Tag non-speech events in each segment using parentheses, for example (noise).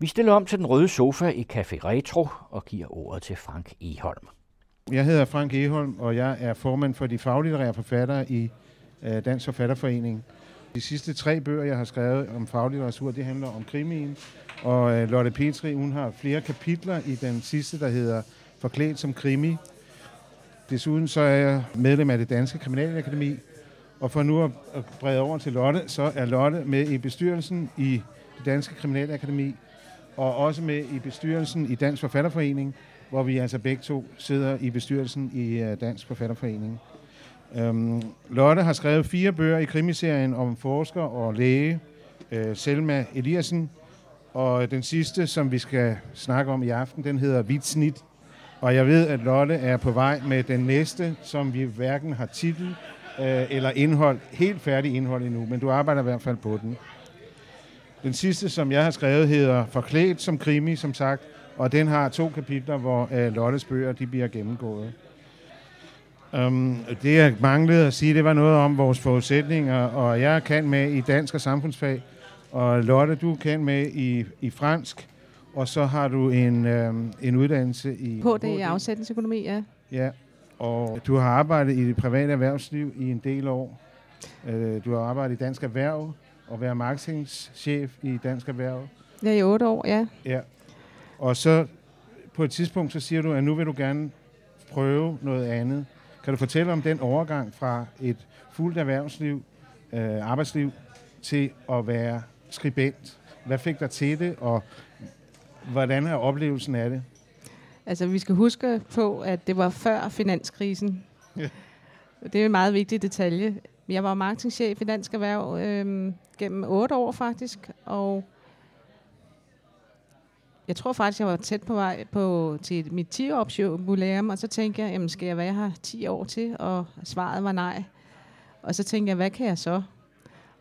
Vi stiller om til den røde sofa i Café Retro og giver ordet til Frank Eholm. Jeg hedder Frank Eholm, og jeg er formand for de faglitterære forfattere i øh, Dansk Forfatterforening. De sidste tre bøger, jeg har skrevet om faglitteratur, det handler om krimien. Og øh, Lotte Petri, hun har flere kapitler i den sidste, der hedder Forklædt som krimi. Desuden så er jeg medlem af det Danske Kriminalakademi, og for nu at brede over til Lotte, så er Lotte med i bestyrelsen i det Danske Kriminalakademi, og også med i bestyrelsen i Dansk Forfatterforening, hvor vi altså begge to sidder i bestyrelsen i øh, Dansk Forfatterforening. Øhm, Lotte har skrevet fire bøger i krimiserien om forsker og læge, øh, Selma Eliassen, og den sidste, som vi skal snakke om i aften, den hedder Vitsnit. Snit. Og jeg ved, at Lotte er på vej med den næste, som vi hverken har titel øh, eller indhold, helt færdig indhold endnu, men du arbejder i hvert fald på den. Den sidste, som jeg har skrevet, hedder Forklædt som krimi, som sagt, og den har to kapitler, hvor uh, Lottes bøger de bliver gennemgået. Um, det jeg manglede at sige, det var noget om vores forudsætninger, og jeg kan med i dansk og samfundsfag, og Lotte, du kan med i, i fransk, og så har du en, um, en uddannelse i... På det i afsætningsøkonomi, ja. Ja, og du har arbejdet i det private erhvervsliv i en del år. Uh, du har arbejdet i Dansk Erhverv og været marketingschef i Dansk Erhverv. Ja, i otte år, ja. Ja, og så på et tidspunkt, så siger du, at nu vil du gerne prøve noget andet. Kan du fortælle om den overgang fra et fuldt erhvervsliv, øh, arbejdsliv, til at være skribent? Hvad fik dig til det, og hvordan er oplevelsen af det? Altså, vi skal huske på, at det var før finanskrisen. Ja. Det er en meget vigtig detalje. Jeg var marketingchef i Dansk Erhverv øh, gennem otte år faktisk, og jeg tror faktisk, jeg var tæt på vej på, til mit 10-års jubilæum, og så tænkte jeg, jamen skal jeg være her 10 år til? Og svaret var nej. Og så tænkte jeg, hvad kan jeg så?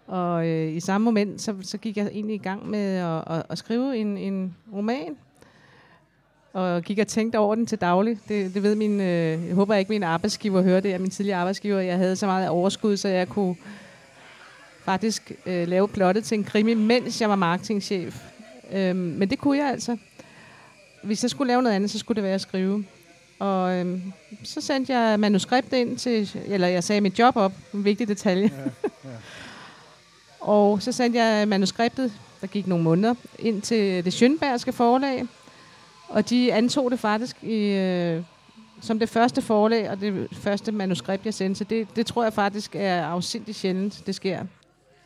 Og øh, i samme moment, så, så gik jeg egentlig i gang med at, at, at skrive en, en roman. Og gik og tænkte over den til daglig. Det, det ved min, øh, jeg håber ikke, min arbejdsgiver hører det, af min tidligere arbejdsgiver. Jeg havde så meget overskud, så jeg kunne faktisk øh, lave plottet til en krimi, mens jeg var marketingchef. Øhm, men det kunne jeg altså. Hvis jeg skulle lave noget andet, så skulle det være at skrive. Og øhm, så sendte jeg manuskript ind til, eller jeg sagde mit job op, en vigtig detalje. Ja, ja. (laughs) og så sendte jeg manuskriptet, der gik nogle måneder, ind til det Schönbergske forlag. Og de antog det faktisk i, øh, som det første forlag og det første manuskript, jeg sendte. Så det, det tror jeg faktisk er afsindigt sjældent, det sker.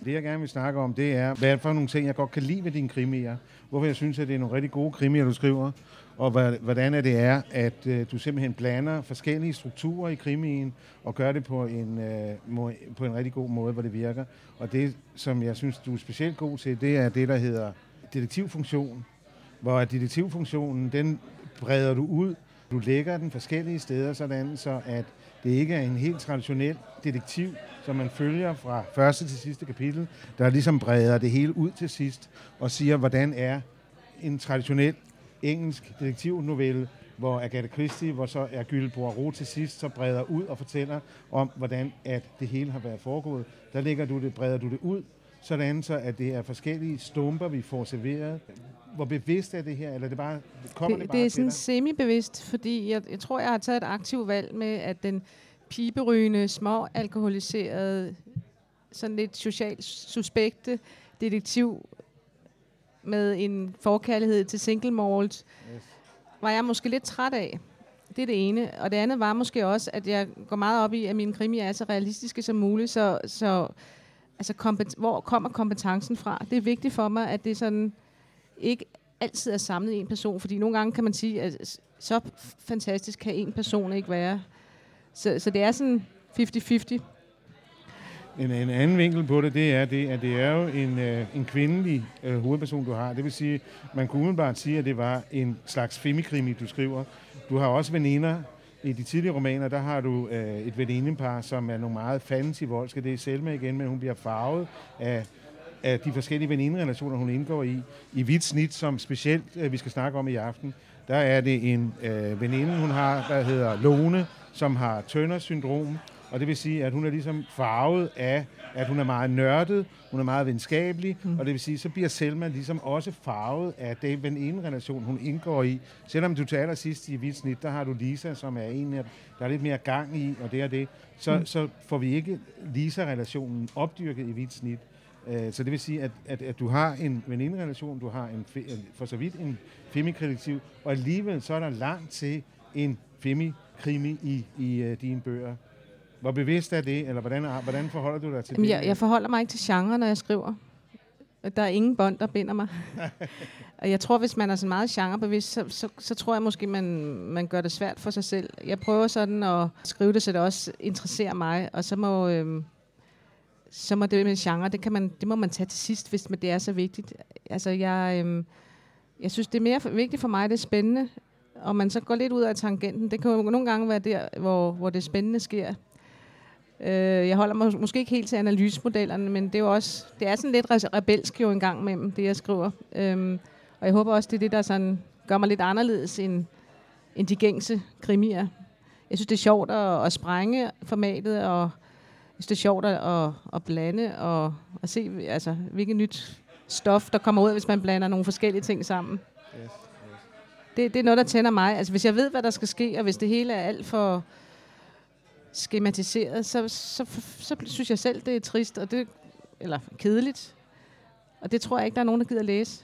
Det, jeg gerne vil snakke om, det er, hvad er det for nogle ting, jeg godt kan lide ved dine krimier. Hvorfor jeg synes, at det er nogle rigtig gode krimier, du skriver. Og hvordan er det er, at øh, du simpelthen blander forskellige strukturer i krimien, og gør det på en, øh, på en rigtig god måde, hvor det virker. Og det, som jeg synes, du er specielt god til, det er det, der hedder detektivfunktion. Hvor detektivfunktionen, den breder du ud. Du lægger den forskellige steder, sådan så at det ikke er en helt traditionel detektiv, som man følger fra første til sidste kapitel, der ligesom breder det hele ud til sidst og siger, hvordan er en traditionel engelsk detektivnovelle, hvor Agatha Christie, hvor så er Gylde Poirot til sidst, så breder ud og fortæller om, hvordan at det hele har været foregået. Der lægger du det, breder du det ud, sådan så, at det er forskellige stumper, vi får serveret. Hvor bevidst er det her, eller det bare, kommer det, det bare Det er sådan semi-bevidst, fordi jeg, jeg tror, jeg har taget et aktivt valg med, at den piberygende, små alkoholiserede, sådan lidt socialt suspekte detektiv med en forkærlighed til single malt, yes. var jeg måske lidt træt af. Det er det ene. Og det andet var måske også, at jeg går meget op i, at mine krimier er så realistiske som muligt, så, så altså, kompet- hvor kommer kompetencen fra? Det er vigtigt for mig, at det sådan ikke altid er samlet i en person, fordi nogle gange kan man sige, at så fantastisk kan en person ikke være. Så, så det er sådan 50-50. En, en anden vinkel på det, det er, det, at det er jo en, øh, en kvindelig øh, hovedperson, du har. Det vil sige, man kunne umiddelbart sige, at det var en slags femikrimi, du skriver. Du har også veninder. I de tidlige romaner, der har du øh, et venindepar, som er nogle meget fancy voldske. Det er Selma igen, men hun bliver farvet af af de forskellige veninderelationer, hun indgår i. I hvidt snit, som specielt øh, vi skal snakke om i aften, der er det en øh, veninde, hun har, der hedder Lone, som har Turner syndrom, Og det vil sige, at hun er ligesom farvet af, at hun er meget nørdet, hun er meget venskabelig, mm. og det vil sige, så bliver Selma ligesom også farvet af den veninde-relation, hun indgår i. Selvom du til allersidst i hvidt snit, der har du Lisa, som er en der er lidt mere gang i, og det er det, så, mm. så får vi ikke Lisa-relationen opdyrket i hvidt snit. Øh, så det vil sige, at, at, at du har en veninde-relation, du har en, for så vidt en femikreditiv, og alligevel så er der langt til en femi-krimi i, i uh, dine bøger. Hvor bevidst er det, eller hvordan, hvordan forholder du dig til Jamen, det? Jeg, jeg forholder mig ikke til genre, når jeg skriver. Der er ingen bånd, der binder mig. (laughs) og jeg tror, hvis man er så meget genrebevidst, så, så, så tror jeg måske, man, man gør det svært for sig selv. Jeg prøver sådan at skrive det, så det også interesserer mig, og så må... Øhm, så må det med genre, det, kan man, det må man tage til sidst, hvis det er så vigtigt. Altså, jeg, øhm, jeg synes, det er mere vigtigt for mig, det er spændende, og man så går lidt ud af tangenten. Det kan jo nogle gange være der, hvor, hvor det spændende sker. Øh, jeg holder mig måske ikke helt til analysemodellerne, men det er jo også, det er sådan lidt rebelsk jo en gang mellem det, jeg skriver. Øhm, og jeg håber også, det er det, der sådan gør mig lidt anderledes end, end de gængse krimier. Jeg synes, det er sjovt at, at sprænge formatet, og synes, det er sjovt at, at blande og at se, altså, hvilket nyt stof, der kommer ud, hvis man blander nogle forskellige ting sammen. Yes, yes. Det, det er noget, der tænder mig. Altså, hvis jeg ved, hvad der skal ske, og hvis det hele er alt for skematiseret, så, så, så, så synes jeg selv, det er trist, og det, eller kedeligt. Og det tror jeg ikke, der er nogen, der gider læse.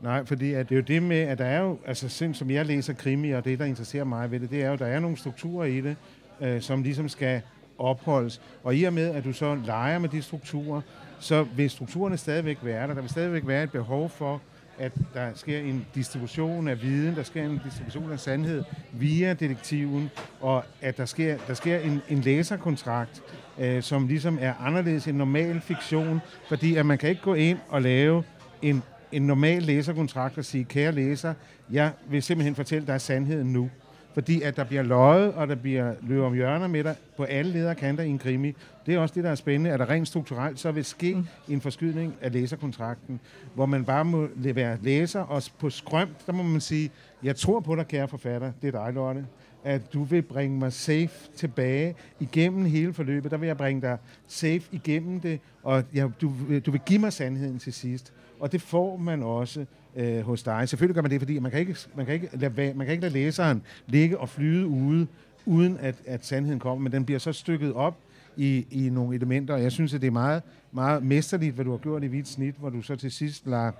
Nej, fordi at det er jo det med, at der er jo, altså som jeg læser krimi, og det, der interesserer mig ved det, det er jo, at der er nogle strukturer i det, øh, som ligesom skal opholdes. Og i og med, at du så leger med de strukturer, så vil strukturerne stadigvæk være der. Der vil stadigvæk være et behov for, at der sker en distribution af viden, der sker en distribution af sandhed via detektiven, og at der sker, der sker en, en læserkontrakt, øh, som ligesom er anderledes end normal fiktion, fordi at man kan ikke gå ind og lave en, en normal læserkontrakt og sige, kære læser, jeg vil simpelthen fortælle dig sandheden nu fordi at der bliver løjet, og der bliver løbet om hjørner med dig på alle lederkanter i en krimi. Det er også det, der er spændende, at der rent strukturelt så vil ske mm. en forskydning af læserkontrakten, hvor man bare må være læser, og på skrømt, der må man sige, jeg tror på dig, kære forfatter, det er dig, Lotte, at du vil bringe mig safe tilbage igennem hele forløbet. Der vil jeg bringe dig safe igennem det, og jeg, du, du vil give mig sandheden til sidst. Og det får man også øh, hos dig. Selvfølgelig gør man det, fordi man kan ikke, man kan ikke, lade, man kan ikke lade læseren ligge og flyde ude, uden at, at sandheden kommer, men den bliver så stykket op i, i nogle elementer, og jeg synes, at det er meget, meget mesterligt, hvad du har gjort i hvidt snit, hvor du så til sidst lader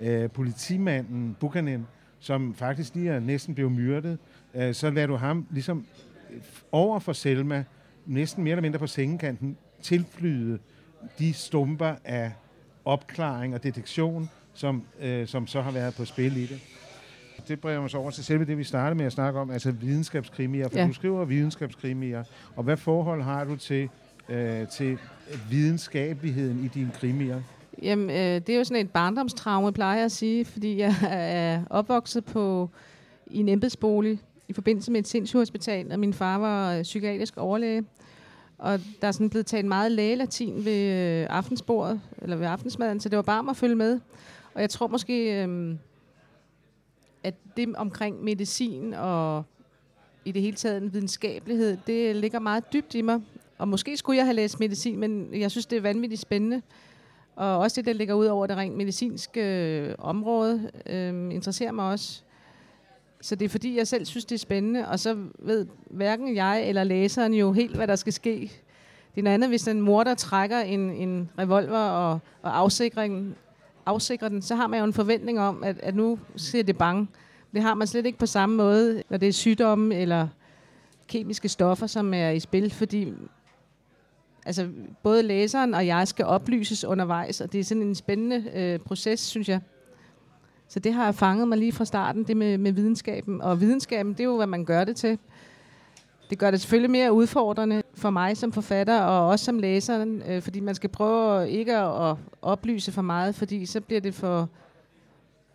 øh, politimanden Buchanan, som faktisk lige er næsten blevet myrdet, øh, så lader du ham ligesom over for Selma, næsten mere eller mindre på sengekanten, tilflyde de stumper af opklaring og detektion, som, øh, som så har været på spil i det. Det bringer os over til selve det, vi startede med at snakke om, altså videnskabskrimier, for ja. du skriver videnskabskrimier, og hvad forhold har du til, øh, til videnskabeligheden i dine krimier? Jamen, øh, det er jo sådan et barndomstraume, plejer jeg at sige, fordi jeg er opvokset på i en embedsbolig i forbindelse med et sindssygehospital, og min far var øh, psykiatrisk overlæge. Og der er sådan blevet talt meget lægelatin ved øh, aftensbordet, eller ved aftensmaden, så det var bare at følge med. Og jeg tror måske, øhm, at det omkring medicin og i det hele taget en videnskabelighed, det ligger meget dybt i mig. Og måske skulle jeg have læst medicin, men jeg synes, det er vanvittigt spændende. Og også det, der ligger ud over det rent medicinske øh, område, øh, interesserer mig også. Så det er fordi, jeg selv synes, det er spændende, og så ved hverken jeg eller læseren jo helt, hvad der skal ske. Det er noget andet, hvis en mor, der trækker en, en revolver og, og afsikringen, afsikre den, så har man jo en forventning om, at, at nu ser det bange. Det har man slet ikke på samme måde, når det er sygdomme eller kemiske stoffer, som er i spil, fordi altså, både læseren og jeg skal oplyses undervejs, og det er sådan en spændende øh, proces, synes jeg. Så det har fanget mig lige fra starten, det med, med videnskaben. Og videnskaben, det er jo, hvad man gør det til. Det gør det selvfølgelig mere udfordrende for mig som forfatter, og også som læser, øh, fordi man skal prøve ikke at, at oplyse for meget, fordi så bliver det for,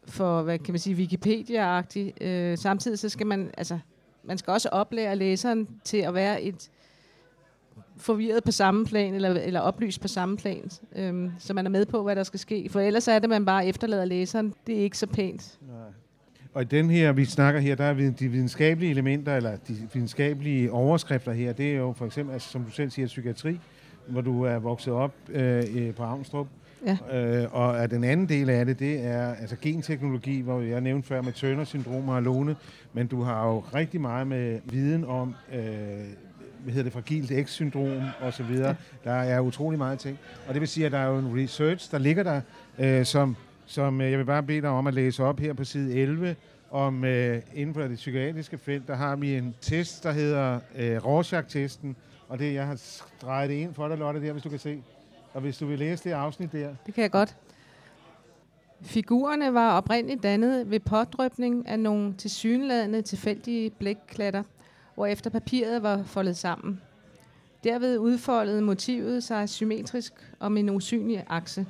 for hvad kan man sige, Wikipedia-agtigt. Øh, samtidig så skal man, altså, man skal også oplære læseren til at være et, forvirret på samme plan, eller, eller oplyst på samme plan, øhm, så man er med på, hvad der skal ske. For ellers er det, man bare efterlader læseren. Det er ikke så pænt. Nej. Og i den her, vi snakker her, der er de videnskabelige elementer, eller de videnskabelige overskrifter her, det er jo for eksempel, altså, som du selv siger, psykiatri, hvor du er vokset op øh, på Avnstrup. Ja. Øh, og den anden del af det, det er altså genteknologi, hvor jeg nævnte før med Turner-syndrom og Alone, men du har jo rigtig meget med viden om, øh, hvad hedder det, fragilt X-syndrom og så videre. Ja. Der er utrolig meget ting. Og det vil sige, at der er jo en research, der ligger der, øh, som, som øh, jeg vil bare bede dig om at læse op her på side 11, om øh, inden for det psykiatriske felt, der har vi en test, der hedder øh, Rorschach-testen, og det, jeg har drejet ind for dig, Lotte, der, hvis du kan se. Og hvis du vil læse det afsnit der. Det kan jeg godt. Figurerne var oprindeligt dannet ved pådrøbning af nogle tilsyneladende tilfældige blækklatter, efter papiret var foldet sammen. Derved udfoldede motivet sig symmetrisk om en usynlig akse.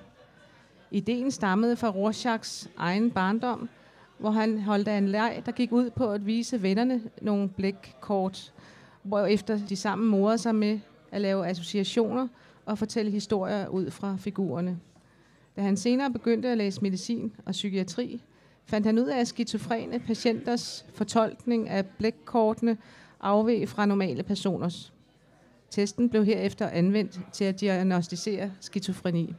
Ideen stammede fra Rorschachs egen barndom, hvor han holdt af en leg, der gik ud på at vise vennerne nogle blækkort, efter de sammen morede sig med at lave associationer og fortælle historier ud fra figurerne. Da han senere begyndte at læse medicin og psykiatri, fandt han ud af, at skizofrene patienters fortolkning af blækkortene afveg fra normale personers. Testen blev herefter anvendt til at diagnostisere skizofreni.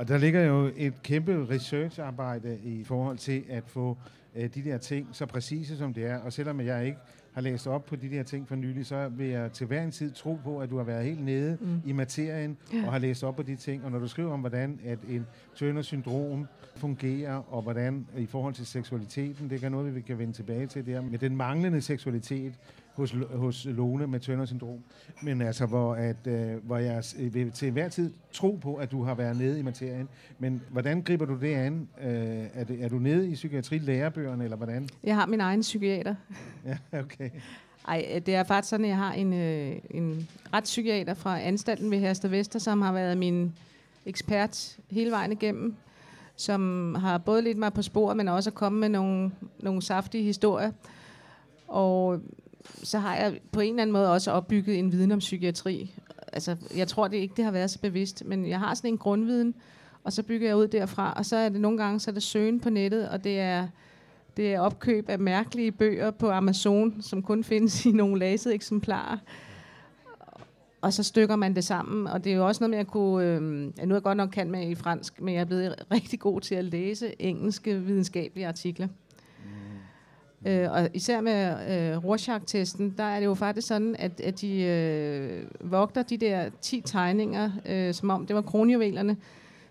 Og der ligger jo et kæmpe researcharbejde i forhold til at få øh, de der ting så præcise som det er. Og selvom jeg ikke har læst op på de der ting for nylig, så vil jeg til hver en tid tro på, at du har været helt nede mm. i materien og har læst op på de ting. Og når du skriver om, hvordan at en Turner-syndrom fungerer, og hvordan i forhold til seksualiteten, det er noget, vi kan vende tilbage til der, med den manglende seksualitet hos, hos Lone med Turner-syndrom. Men altså, hvor, at, øh, hvor jeg vil til hver tid tro på, at du har været nede i materien. Men hvordan griber du det an? Øh, er, det, er du nede i psykiatri-lærebøgerne, eller hvordan? Jeg har min egen psykiater. (laughs) ja, okay. Ej, det er faktisk sådan, at jeg har en, øh, en retspsykiater fra anstalten ved Herster Vester, som har været min ekspert hele vejen igennem, som har både lidt mig på spor, men også kommet med nogle, nogle saftige historier. Og så har jeg på en eller anden måde også opbygget en viden om psykiatri. Altså, jeg tror det ikke, det har været så bevidst, men jeg har sådan en grundviden, og så bygger jeg ud derfra, og så er det nogle gange, så er det søgen på nettet, og det er, det er opkøb af mærkelige bøger på Amazon, som kun findes i nogle lasede eksemplarer. Og så stykker man det sammen, og det er jo også noget med at kunne... Øh, nu er jeg godt nok kan med i fransk, men jeg er blevet rigtig god til at læse engelske videnskabelige artikler. Øh, og især med øh, Rorschach-testen, der er det jo faktisk sådan, at, at de øh, vogter de der 10 tegninger, øh, som om det var kronjuvelerne,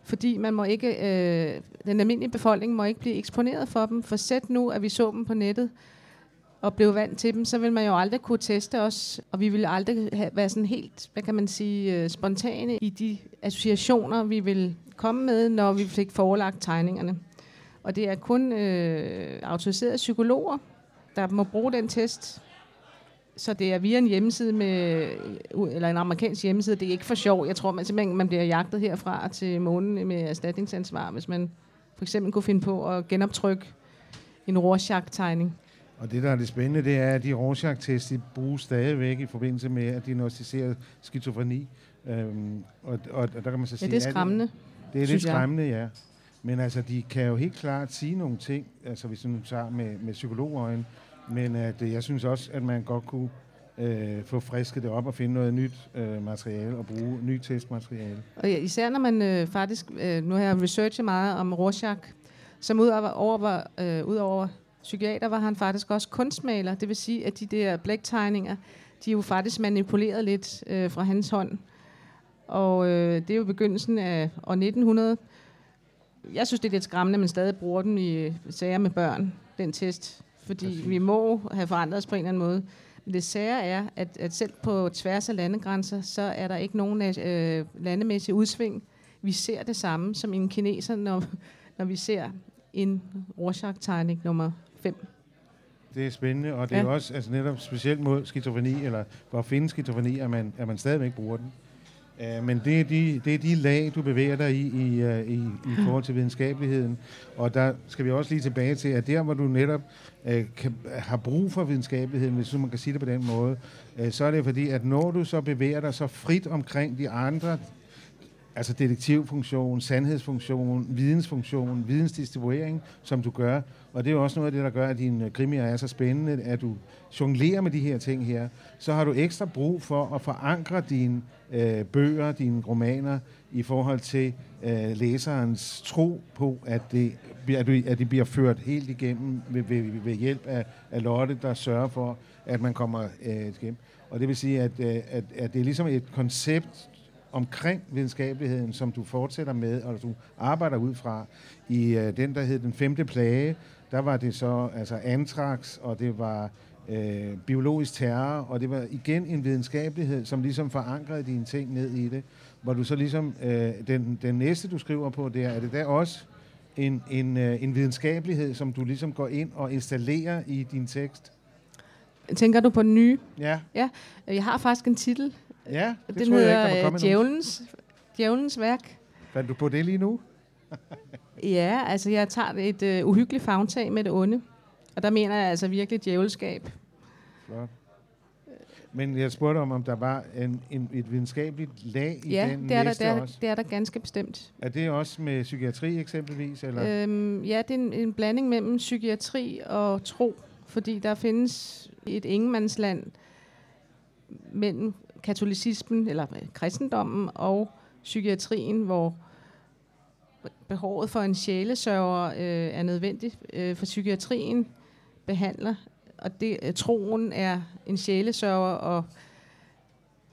fordi man må ikke, øh, den almindelige befolkning må ikke blive eksponeret for dem. For sæt nu, at vi så dem på nettet, og blev vant til dem, så vil man jo aldrig kunne teste os, og vi vil aldrig have, være sådan helt, hvad kan man sige, øh, spontane i de associationer, vi vil komme med, når vi fik forelagt tegningerne. Og det er kun øh, autoriserede psykologer, der må bruge den test. Så det er via en hjemmeside med, eller en amerikansk hjemmeside. Det er ikke for sjov. Jeg tror man simpelthen, man bliver jagtet herfra til månen med erstatningsansvar, hvis man for eksempel kunne finde på at genoptrykke en Rorschach-tegning. Og det, der er det spændende, det er, at de Rorschach-test de bruges stadigvæk i forbindelse med at diagnostisere skizofreni. Øhm, og, og, og der kan man så sige... Ja, det er skræmmende. Det, det er lidt skræmmende, ja. Men altså, de kan jo helt klart sige nogle ting, altså hvis man tager med, med psykologøjen, men øh, at, jeg synes også, at man godt kunne øh, få frisket det op og finde noget nyt øh, materiale og bruge ny testmateriale. Og ja, især når man øh, faktisk, øh, nu har jeg researchet meget om Rorschach, som udover, over, øh, udover psykiater var han faktisk også kunstmaler. Det vil sige, at de der blæktegninger, de er jo faktisk manipuleret lidt øh, fra hans hånd. Og øh, det er jo begyndelsen af år 1900, jeg synes, det er lidt skræmmende, at man stadig bruger den i øh, sager med børn, den test. Fordi Præcis. vi må have forandret os på en eller anden måde. Men det sære er, at, at selv på tværs af landegrænser, så er der ikke nogen øh, landemæssige udsving. Vi ser det samme som en kineser, når, når vi ser en Rorschach-tegning nummer 5. Det er spændende, og det ja. er også altså netop specielt mod skizofreni, eller for at finde skizofreni, at man, at man stadigvæk bruger den. Uh, men det er, de, det er de lag, du bevæger dig i i, øh, i i forhold til videnskabeligheden. Og der skal vi også lige tilbage til, at der, hvor du netop øh, kan, har brug for videnskabeligheden, hvis man kan sige det på den måde, øh, så er det fordi, at når du så bevæger dig så frit omkring de andre altså detektivfunktion, sandhedsfunktion, vidensfunktion, vidensdistribuering, som du gør. Og det er jo også noget af det, der gør, at dine krimier er så spændende, at du jonglerer med de her ting her. Så har du ekstra brug for at forankre dine øh, bøger, dine romaner, i forhold til øh, læserens tro på, at det, at, du, at det bliver ført helt igennem ved, ved, ved hjælp af, af Lotte, der sørger for, at man kommer øh, igennem. Og det vil sige, at, øh, at, at det er ligesom et koncept, omkring videnskabeligheden, som du fortsætter med, og du arbejder ud fra. I øh, den, der hed Den Femte Plage, der var det så altså antrax, og det var øh, biologisk terror, og det var igen en videnskabelighed, som ligesom forankrede dine ting ned i det, hvor du så ligesom, øh, den, den næste, du skriver på, det er, er det der også en, en, øh, en videnskabelighed, som du ligesom går ind og installerer i din tekst? Tænker du på den nye? Ja. Ja, jeg har faktisk en titel, Ja, det den tror jeg hedder ikke, der var øh, kommet. Djævelens, Djævelens værk. Fandt du på det lige nu? (laughs) Ja, altså jeg tager et øh, uhyggeligt fagtag med det onde. Og der mener jeg altså virkelig djævelskab. Flot. Men jeg spurgte om, om der var en, en, et videnskabeligt lag i Ja, den det er, der, næste det, er, også. det er der ganske bestemt. Er det også med psykiatri eksempelvis? Eller? Øhm, ja, det er en, en blanding mellem psykiatri og tro. Fordi der findes et ingemandsland mellem katolicismen, eller øh, kristendommen, og psykiatrien, hvor behovet for en sjælesørger øh, er nødvendigt. Øh, for psykiatrien behandler, og det, øh, troen er en sjælesørger, og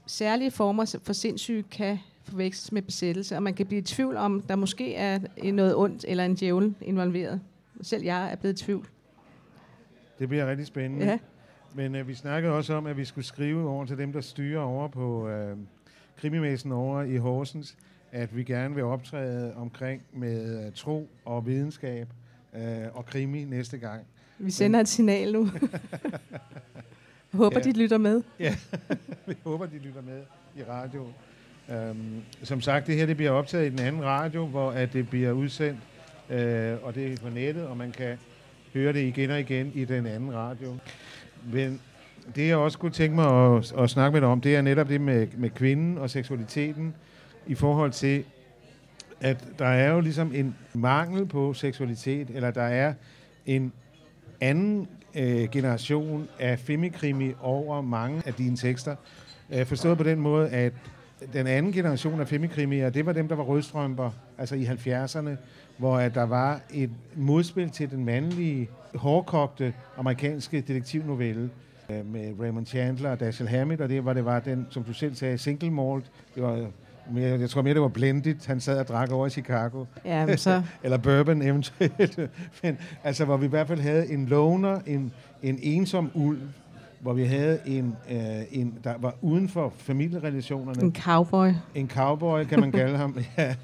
særlige former for sindssyge kan forveksles med besættelse, og man kan blive i tvivl om, der måske er noget ondt eller en djævel involveret. Selv jeg er blevet i tvivl. Det bliver rigtig spændende. Ja. Men øh, vi snakkede også om, at vi skulle skrive over til dem, der styrer over på øh, krimimæssen over i Horsens, at vi gerne vil optræde omkring med øh, tro og videnskab øh, og krimi næste gang. Vi sender et signal nu. (laughs) Jeg håber, Ja. ja. de lytter med. (laughs) Vi håber, de lytter med i radio. Um, som sagt, det her det bliver optaget i den anden radio, hvor at det bliver udsendt, uh, og det er på nettet, og man kan høre det igen og igen i den anden radio. Men det, jeg også kunne tænke mig at, at snakke med dig om, det er netop det med, med kvinden og seksualiteten i forhold til, at der er jo ligesom en mangel på seksualitet, eller der er en anden øh, generation af femikrimi over mange af dine tekster. Øh, forstået på den måde, at den anden generation af femikrimier, det var dem, der var rødstrømper, altså i 70'erne, hvor at der var et modspil til den mandlige, hårdkogte amerikanske detektivnovelle øh, med Raymond Chandler og Dashiell Hammett, og det var, det var den, som du selv sagde, single malt. Det var mere, jeg tror mere, det var blended. Han sad og drak over i Chicago. Ja, men så (laughs) Eller bourbon eventuelt. (laughs) Men altså, hvor vi i hvert fald havde en loner, en, en ensom ulv, hvor vi havde en, øh, en, der var uden for familierelationerne. en cowboy. En cowboy, kan man (laughs) kalde ham. ja,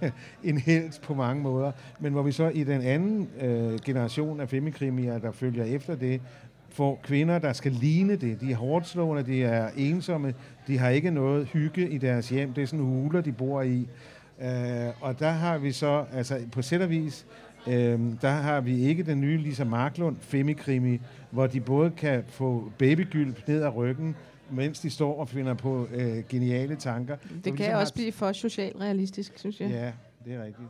en helt på mange måder. Men hvor vi så i den anden øh, generation af femikrimier, der følger efter det, får kvinder, der skal ligne det. De er hårdt slående, de er ensomme, de har ikke noget hygge i deres hjem. Det er sådan huler, de bor i. Øh, og der har vi så, altså på sæt og vis, øh, der har vi ikke den nye Lisa Marklund femikrimi, hvor de både kan få babygylp ned ad ryggen, mens de står og finder på øh, geniale tanker. Det kan ligesom også har- blive for socialrealistisk, synes jeg. Ja, det er rigtigt.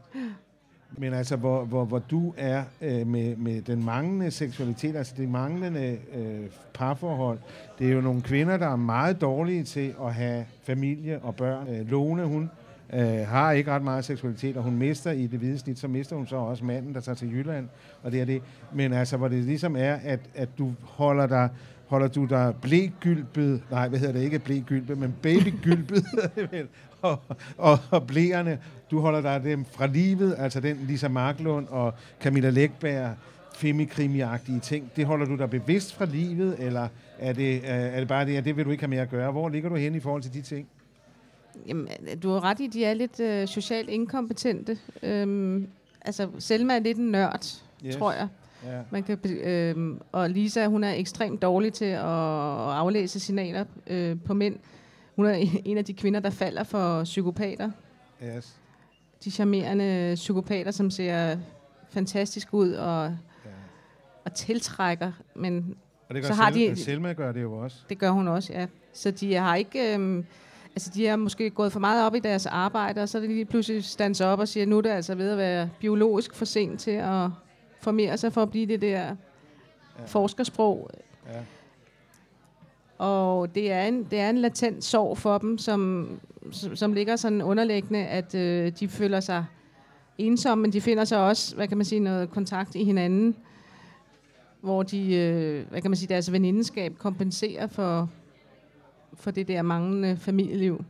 Men altså, hvor, hvor, hvor du er øh, med, med den manglende seksualitet, altså det manglende øh, parforhold, det er jo nogle kvinder, der er meget dårlige til at have familie og børn. Øh, Lone, hun øh, har ikke ret meget seksualitet, og hun mister i det hvide snit, så mister hun så også manden, der tager til Jylland, og det er det. Men altså, hvor det ligesom er, at, at du holder dig holder du dig blægylpet, nej, hvad hedder det, ikke blægylpet, men babygylpet, (laughs) og, og, og blæerne, du holder dig dem fra livet, altså den Lisa Marklund og Camilla Lækberg, femikrimiagtige ting, det holder du dig bevidst fra livet, eller er det, øh, er det bare det, at det vil du ikke have med at gøre? Hvor ligger du hen i forhold til de ting? Jamen, du har ret i, de er lidt øh, socialt inkompetente. Øhm, altså, Selma er lidt en nørd, Yes. tror jeg. Ja. Man kan, øhm, og Lisa, hun er ekstremt dårlig til at, aflæse signaler øh, på mænd. Hun er (laughs) en af de kvinder, der falder for psykopater. Yes. De charmerende psykopater, som ser fantastisk ud og, Ja. og tiltrækker, men Og det gør Så har Sel- de- Selma gør det jo også. det gør hun også, ja. Så de har ikke... Øhm, Altså, de er måske gået for meget op i deres arbejde, og så er det lige pludselig stands op og siger, nu er det altså ved at være biologisk for sent til at formere sig for at blive det der ja. forskersprog. Ja. Og det er, en, det er en latent sorg for dem, som, som, som ligger sådan underliggende, at øh, de føler sig ensomme, men de finder sig også, hvad kan man sige, noget kontakt i hinanden, hvor de, øh, hvad kan man sige, deres venindeskab kompenserer for, for det der manglende familieliv.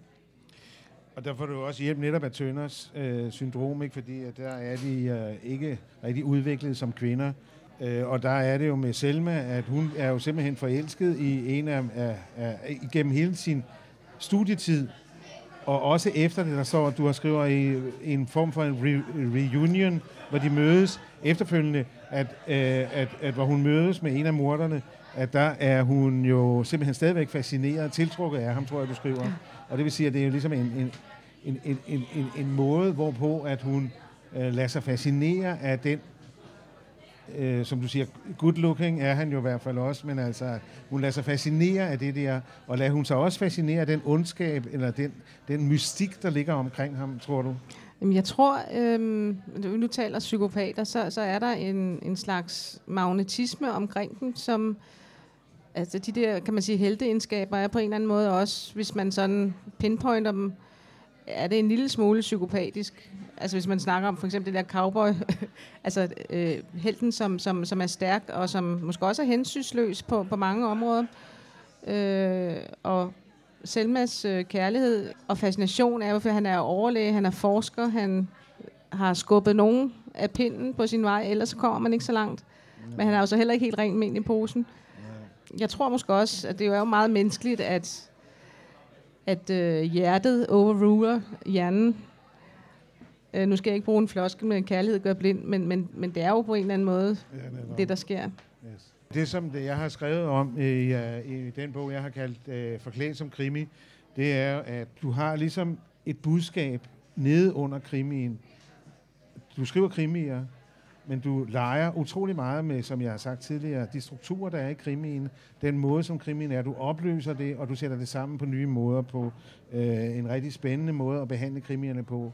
Og der får du også hjælp netop af Tønders øh, syndrom, ikke? fordi at der er de øh, ikke rigtig udviklet som kvinder. Øh, og der er det jo med Selma, at hun er jo simpelthen forelsket i en af, af, af igennem hele sin studietid, og også efter det, der står, at du har skrevet i, en form for en re, reunion, hvor de mødes efterfølgende, at, øh, at, at hvor hun mødes med en af morderne, at der er hun jo simpelthen stadigvæk fascineret, tiltrukket af ham, tror jeg, du skriver. Og det vil sige, at det er jo ligesom en, en, en, en, en, en, en måde, hvorpå at hun øh, lader sig fascinere af den øh, som du siger, good looking er han jo i hvert fald også, men altså, hun lader sig fascinere af det der, og lader hun sig også fascinere af den ondskab, eller den, den mystik, der ligger omkring ham, tror du? Jamen, jeg tror, øhm, nu taler psykopater, så, så er der en, en slags magnetisme omkring dem, som, altså de der, kan man sige, helteegenskaber er på en eller anden måde også, hvis man sådan pinpointer dem, er det en lille smule psykopatisk. Altså hvis man snakker om for eksempel det der cowboy, (laughs) altså øh, helten, som, som, som er stærk og som måske også er hensynsløs på, på mange områder. Øh, og Selmas øh, kærlighed og fascination er jo, for han er overlæge, han er forsker, han har skubbet nogen af pinden på sin vej, ellers kommer man ikke så langt. Men han er jo så heller ikke helt rent med i posen. Jeg tror måske også, at det er jo meget menneskeligt, at at øh, hjertet overruler hjernen. Øh, nu skal jeg ikke bruge en floskel med kærlighed gør blind, men, men, men det er jo på en eller anden måde ja, det, der sker. Yes. Det, som det, jeg har skrevet om i, uh, i den bog, jeg har kaldt uh, Forklædt som krimi, det er, at du har ligesom et budskab nede under krimien. Du skriver krimier, men du leger utrolig meget med, som jeg har sagt tidligere, de strukturer, der er i krimien, den måde, som krimien er. Du opløser det, og du sætter det sammen på nye måder, på øh, en rigtig spændende måde at behandle krimierne på.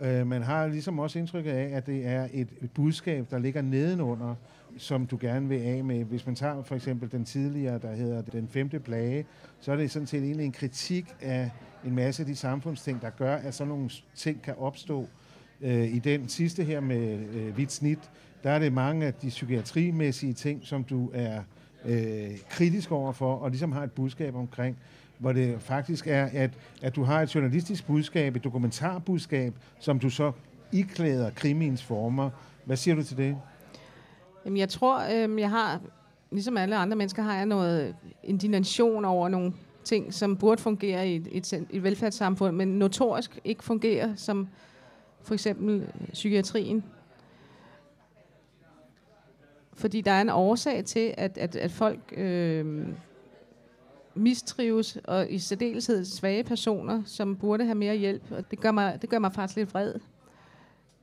Øh, man har ligesom også indtrykket af, at det er et, budskab, der ligger nedenunder, som du gerne vil af med. Hvis man tager for eksempel den tidligere, der hedder Den Femte Plage, så er det sådan set egentlig en kritik af en masse af de samfundsting, der gør, at sådan nogle ting kan opstå Øh, I den sidste her med øh, hvidt snit, der er det mange af de psykiatrimæssige ting, som du er øh, kritisk overfor, og ligesom har et budskab omkring, hvor det faktisk er, at, at du har et journalistisk budskab, et dokumentarbudskab, som du så iklæder krimiens former. Hvad siger du til det? Jamen, jeg tror, øh, jeg har, ligesom alle andre mennesker, har jeg noget indignation over nogle ting, som burde fungere i et, et, et velfærdssamfund, men notorisk ikke fungerer, som for eksempel øh, psykiatrien. Fordi der er en årsag til, at, at, at folk øh, mistrives, og i særdeleshed svage personer, som burde have mere hjælp. Og det gør mig, det gør mig faktisk lidt vred.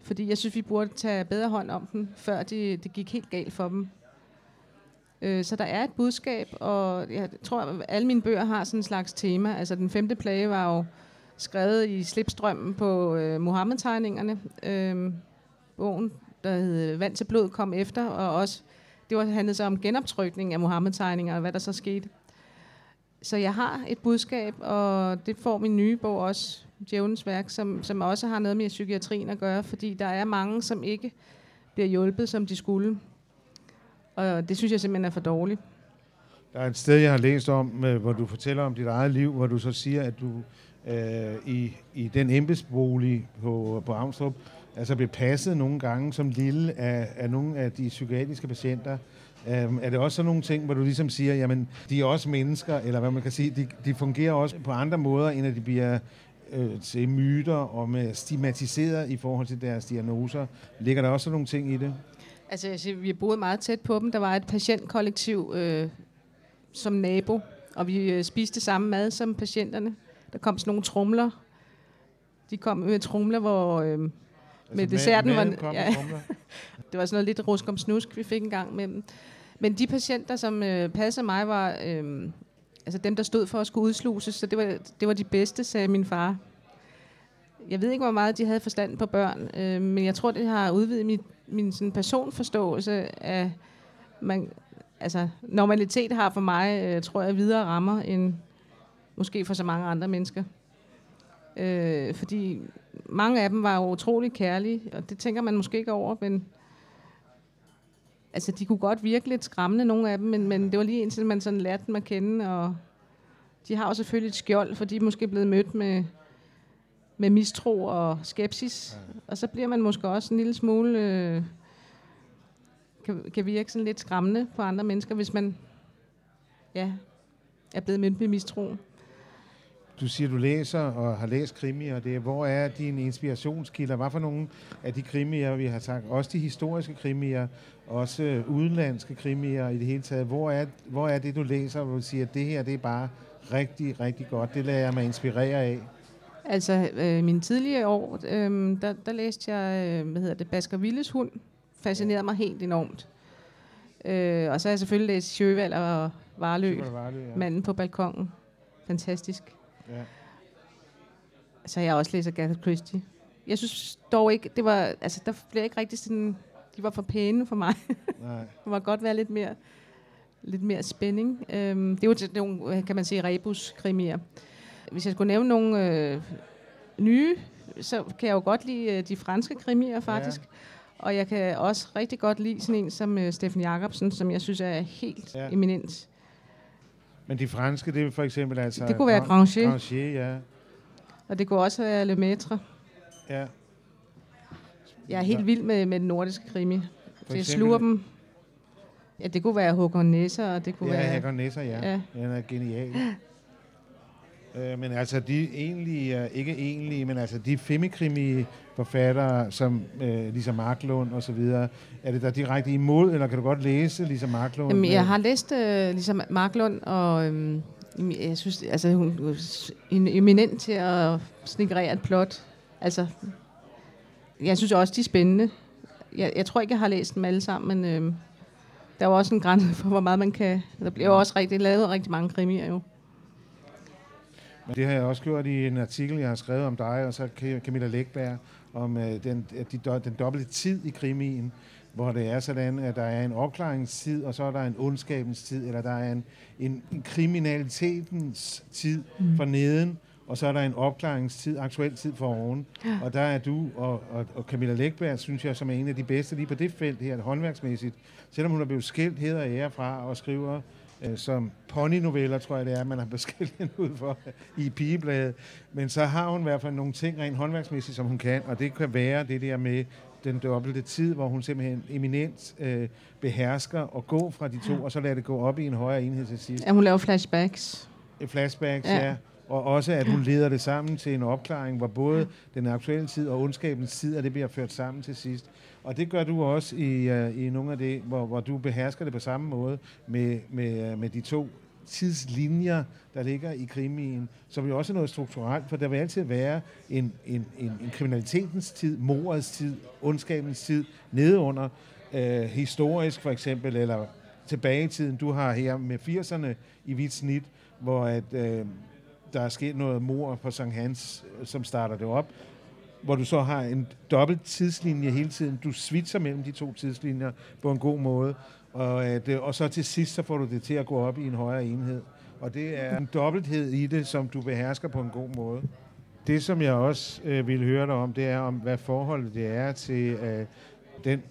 Fordi jeg synes, vi burde tage bedre hånd om dem, før det, det gik helt galt for dem. Øh, så der er et budskab, og jeg tror, at alle mine bøger har sådan en slags tema. Altså den femte plage var jo skrevet i slipstrømmen på øh, Mohammed-tegningerne. Øh, bogen, der hed Vand til blod, kom efter, og også, det var, handlede så om genoptrykning af Mohammed-tegninger, og hvad der så skete. Så jeg har et budskab, og det får min nye bog også, Djævnens værk, som, som også har noget med psykiatrien at gøre, fordi der er mange, som ikke bliver hjulpet, som de skulle. Og det synes jeg simpelthen er for dårligt. Der er et sted, jeg har læst om, øh, hvor du fortæller om dit eget liv, hvor du så siger, at du øh, i, i den embedsbolig på, på Amstrup, altså blev passet nogle gange som lille af, af nogle af de psykiatriske patienter. Um, er det også sådan nogle ting, hvor du ligesom siger, jamen, de er også mennesker, eller hvad man kan sige, de, de fungerer også på andre måder, end at de bliver øh, til myter og med stigmatiseret i forhold til deres diagnoser. Ligger der også sådan nogle ting i det? Altså, jeg siger, vi boede meget tæt på dem. Der var et patientkollektiv øh, som nabo, og vi øh, spiste samme mad som patienterne. Der kom sådan nogle trumler. De kom med trumler, hvor... Øh, altså med desserten var... (laughs) Ja, (laughs) det var sådan noget lidt rusk om snusk, vi fik en gang med dem. Men de patienter, som øh, passede mig, var... Øh, altså dem, der stod for at skulle udsluses, så det var, det var de bedste, sagde min far. Jeg ved ikke, hvor meget de havde forstand på børn, øh, men jeg tror, det har udvidet min, min sådan personforståelse af, man, altså normalitet har for mig, øh, tror jeg, videre rammer end måske for så mange andre mennesker. Øh, fordi mange af dem var jo utrolig kærlige, og det tænker man måske ikke over, men altså, de kunne godt virke lidt skræmmende, nogle af dem, men, men det var lige indtil man sådan lærte dem at kende, og de har jo selvfølgelig et skjold, for de er måske blevet mødt med, med mistro og skepsis, ja. og så bliver man måske også en lille smule, øh, kan, kan virke sådan lidt skræmmende på andre mennesker, hvis man ja, er blevet mødt med mistro. Du siger, du læser og har læst krimier. Det er, hvor er dine inspirationskilder? Hvad for nogle af de krimier, vi har sagt? Også de historiske krimier, også udenlandske krimier i det hele taget. Hvor er, hvor er det, du læser, hvor du siger, at det her det er bare rigtig, rigtig godt. Det lader jeg mig inspirere af. Altså, øh, mine tidlige år, øh, der, der læste jeg, øh, hvad hedder det, Basker Villes hund. Fascinerede mig helt enormt. Øh, og så har jeg selvfølgelig læst Sjøvald og Varlø, Varlø ja. Manden på balkongen. Fantastisk. Ja. Så jeg også læser Agatha Christie. Jeg synes dog ikke, det var, altså der blev ikke rigtig sådan, de var for pæne for mig. Nej. (laughs) det var godt være lidt mere, lidt mere spænding. Øhm, det er jo nogle, kan man sige, rebus-krimier. Hvis jeg skulle nævne nogle øh, nye, så kan jeg jo godt lide øh, de franske krimier faktisk. Ja. Og jeg kan også rigtig godt lide sådan en som øh, Steffen Jacobsen, som jeg synes er helt ja. eminent. Men de franske, det er for eksempel altså... Det kunne være Granger. Granger, ja. Og det kunne også være Le Maître. Ja. Jeg er helt vild med, med den nordiske krimi. For jeg sluger dem. Ja, det kunne være Håkon Nesser, og det kunne ja, være... Håkon Nesser, ja. ja. Den er genial. (laughs) øh, men altså, de egentlig, uh, ikke egentlig, men altså de femikrimi forfattere, som øh, Lisa Marklund og så videre, er det der direkte imod, eller kan du godt læse Lisa Marklund? Jamen, jeg har læst øh, Lisa Marklund, og øh, jeg synes, altså, hun er eminent til at snigerere et plot. Altså, jeg synes også, de er spændende. Jeg, jeg tror ikke, jeg har læst dem alle sammen, men øh, der er også en grænse (laughs) for, hvor meget man kan... Der bliver jo også rigtig, lavet rigtig mange krimier jo. Det har jeg også gjort i en artikel, jeg har skrevet om dig, og så Camilla Lægberg, om øh, den, de, den dobbelte tid i krimien, hvor det er sådan, at der er en opklaringstid, og så er der en ondskabens tid, eller der er en, en, en kriminalitetens tid mm. for neden, og så er der en opklaringstid, aktuel tid for oven. Ja. Og der er du og, og, og Camilla Lægberg, synes jeg, som er en af de bedste lige på det felt her, håndværksmæssigt. Selvom hun er blevet skilt heder og ære fra og skriver øh, som ponynoveller, tror jeg det er, man har beskilt hende ud for i pigebladet. Men så har hun i hvert fald nogle ting rent håndværksmæssigt, som hun kan, og det kan være det der med den dobbelte tid, hvor hun simpelthen eminent øh, behersker og gå fra de to, ja. og så lader det gå op i en højere enhed til sidst. Ja, hun laver flashbacks. Flashbacks, ja. ja. Og også, at hun leder det sammen til en opklaring, hvor både den aktuelle tid og ondskabens tid, at det bliver ført sammen til sidst. Og det gør du også i, uh, i nogle af det, hvor, hvor du behersker det på samme måde med, med, uh, med de to tidslinjer, der ligger i krimien, som jo også er noget strukturelt, for der vil altid være en, en, en, en kriminalitetens tid, morets tid, ondskabens tid, nedunder, uh, øh, historisk for eksempel, eller tilbage i tiden, du har her med 80'erne i vidt snit, hvor at, uh, der er sket noget mor på Sankt Hans, som starter det op, hvor du så har en dobbelt tidslinje hele tiden. Du switcher mellem de to tidslinjer på en god måde. Og, øh, at, og så til sidst, så får du det til at gå op i en højere enhed. Og det er en dobbelthed i det, som du behersker på en god måde. Det, som jeg også øh, vil høre dig om, det er om, hvad forholdet det er til øh, den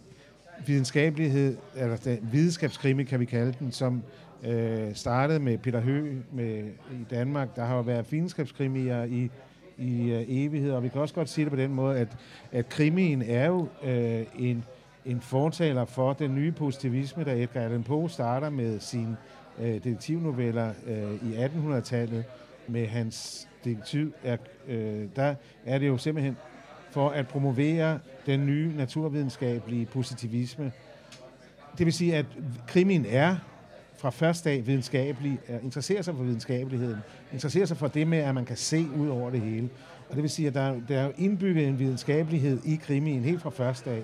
videnskabelighed, eller den videnskabskrimi, kan vi kalde den, som øh, startede med Peter Høgh med, i Danmark. Der har jo været videnskabskrimier i i øh, evighed. Og vi kan også godt sige det på den måde, at, at krimien er jo øh, en, en fortaler for den nye positivisme, der Edgar Allan Poe starter med sine øh, detektivnoveller øh, i 1800-tallet med hans detektiv. Er, øh, der er det jo simpelthen for at promovere den nye naturvidenskabelige positivisme. Det vil sige, at krimien er fra første dag videnskabelig, interesserer sig for videnskabeligheden, interesserer sig for det med, at man kan se ud over det hele. Og det vil sige, at der, der er indbygget en videnskabelighed i krimien helt fra første dag.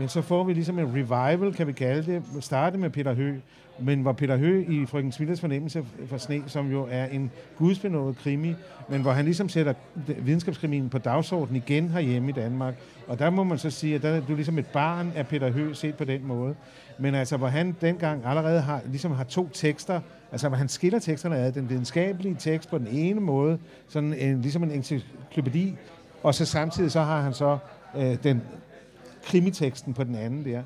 Men så får vi ligesom en revival, kan vi kalde det, starte med Peter Hø, men hvor Peter Hø i Frøken Smilles fornemmelse for sne, som jo er en gudsbenået krimi, men hvor han ligesom sætter videnskabskrimien på dagsordenen igen herhjemme i Danmark. Og der må man så sige, at der er du ligesom et barn af Peter Hø set på den måde. Men altså, hvor han dengang allerede har, ligesom har to tekster, altså hvor han skiller teksterne af, den videnskabelige tekst på den ene måde, sådan en, ligesom en encyklopædi, og så samtidig så har han så øh, den krimiteksten på den anden der.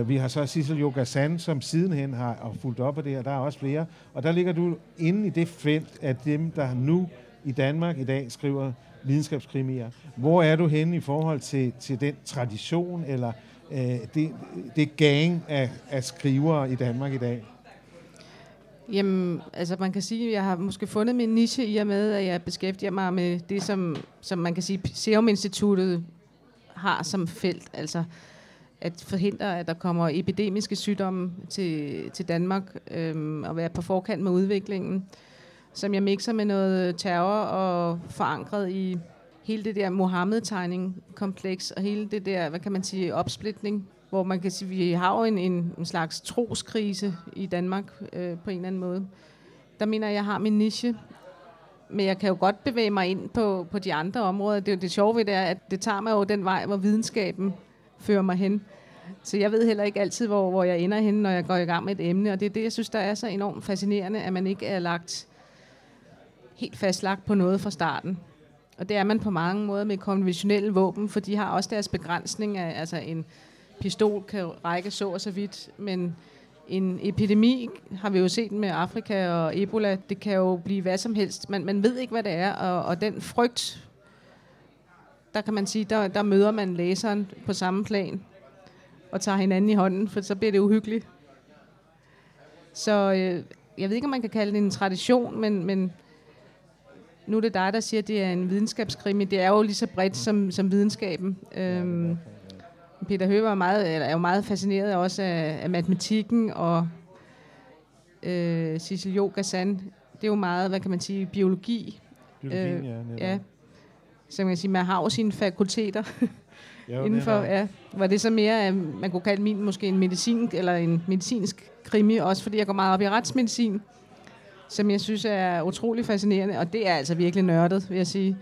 Uh, vi har så Sissel Jogasan, som sidenhen har fulgt op på det, og der er også flere. Og der ligger du inde i det felt af dem, der nu i Danmark i dag skriver videnskabskrimier. Hvor er du henne i forhold til, til den tradition, eller uh, det, det gang af, af skrivere i Danmark i dag? Jamen, altså man kan sige, at jeg har måske fundet min niche i og med, at jeg beskæftiger mig med det, som, som man kan sige, Serum Instituttet har som felt. Altså at forhindre, at der kommer epidemiske sygdomme til, til Danmark, øhm, og være på forkant med udviklingen, som jeg mixer med noget terror og forankret i hele det der Mohammed-tegning-kompleks, og hele det der, hvad kan man sige, opsplitning, hvor man kan sige, vi har jo en, en, en slags troskrise i Danmark øh, på en eller anden måde. Der mener jeg, jeg har min niche, men jeg kan jo godt bevæge mig ind på, på de andre områder. Det, det sjove ved det er, at det tager mig jo den vej, hvor videnskaben fører mig hen. Så jeg ved heller ikke altid, hvor, hvor jeg ender hen, når jeg går i gang med et emne. Og det er det, jeg synes, der er så enormt fascinerende, at man ikke er lagt helt fastlagt på noget fra starten. Og det er man på mange måder med konventionelle våben, for de har også deres begrænsning af, altså en pistol kan række så og så vidt, men en epidemi har vi jo set med Afrika og Ebola, det kan jo blive hvad som helst. Man, man ved ikke, hvad det er, og, og den frygt, der kan man sige, der, der møder man læseren på samme plan og tager hinanden i hånden, for så bliver det uhyggeligt. Så øh, jeg ved ikke, om man kan kalde det en tradition, men, men nu er det dig, der siger, at det er en videnskabskrimi. Det er jo lige så bredt som, som videnskaben. Øhm, Peter Høgh var meget, er jo meget fascineret også af, af matematikken, og øh, Sissel Yogasan, det er jo meget, hvad kan man sige, biologi. Biologien, øh, ja. ja. Så man kan sige, man har jo sine fakulteter jo, indenfor. Ja. Var det så mere, man kunne kalde min måske en medicin, eller en medicinsk krimi, også fordi jeg går meget op i retsmedicin, som jeg synes er utrolig fascinerende, og det er altså virkelig nørdet, vil jeg sige.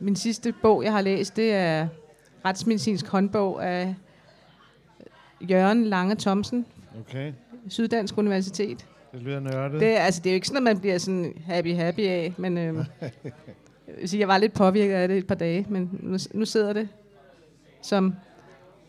Min sidste bog, jeg har læst, det er retsmedicinsk håndbog af Jørgen Lange Thomsen, okay. Syddansk Universitet. Det lyder nørdet. Det, altså, det er jo ikke sådan, at man bliver sådan happy-happy af, men øh, jeg, vil sige, jeg var lidt påvirket af det et par dage, men nu, nu sidder det som,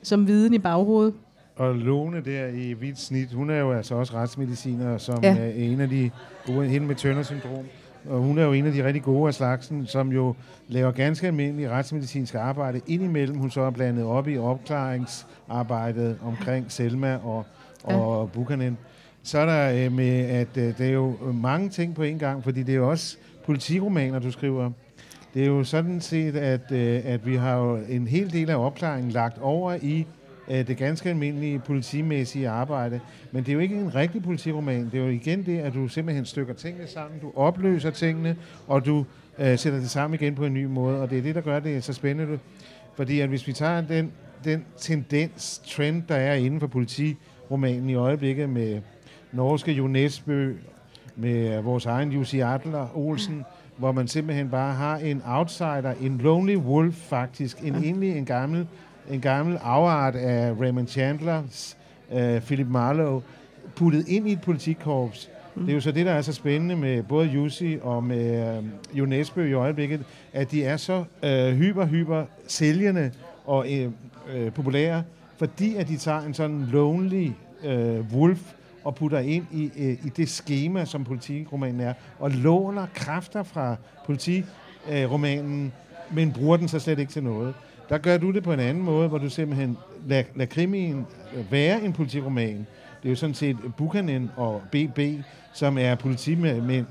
som viden i baghovedet. Og Lone der i hvidt snit, hun er jo altså også retsmediciner, som ja. er en af de gode, hende med Turner syndrom. Og hun er jo en af de rigtig gode af slagsen, som jo laver ganske almindelig retsmedicinsk arbejde. Indimellem hun så er blandet op i opklaringsarbejdet omkring Selma og, og ja. Buchanan. Så er der øh, med, at øh, der er jo mange ting på en gang, fordi det er jo også politiromaner, du skriver. Det er jo sådan set, at, øh, at vi har jo en hel del af opklaringen lagt over i øh, det ganske almindelige politimæssige arbejde. Men det er jo ikke en rigtig politiroman. Det er jo igen det, at du simpelthen stykker tingene sammen, du opløser tingene, og du øh, sætter det sammen igen på en ny måde. Og det er det, der gør det så spændende. Fordi at hvis vi tager den, den tendens, trend, der er inden for politiromanen i øjeblikket med norske Jo Nesbø, med vores egen Jussi Adler Olsen, hvor man simpelthen bare har en outsider, en lonely wolf faktisk, en egentlig en gammel, en gammel afart af Raymond Chandlers uh, Philip Marlowe, puttet ind i et politikkorps. Mm. Det er jo så det, der er så spændende med både Jussi og med Jo Nesbø i øjeblikket, at de er så uh, hyper, hyper sælgende og uh, uh, populære, fordi at de tager en sådan lonely uh, wolf, og putter ind i, øh, i det schema, som politiromanen er, og låner kræfter fra politiromanen, men bruger den så slet ikke til noget. Der gør du det på en anden måde, hvor du simpelthen lader, lader krimien være en politiroman. Det er jo sådan set Buchanan og BB, som er politimænd,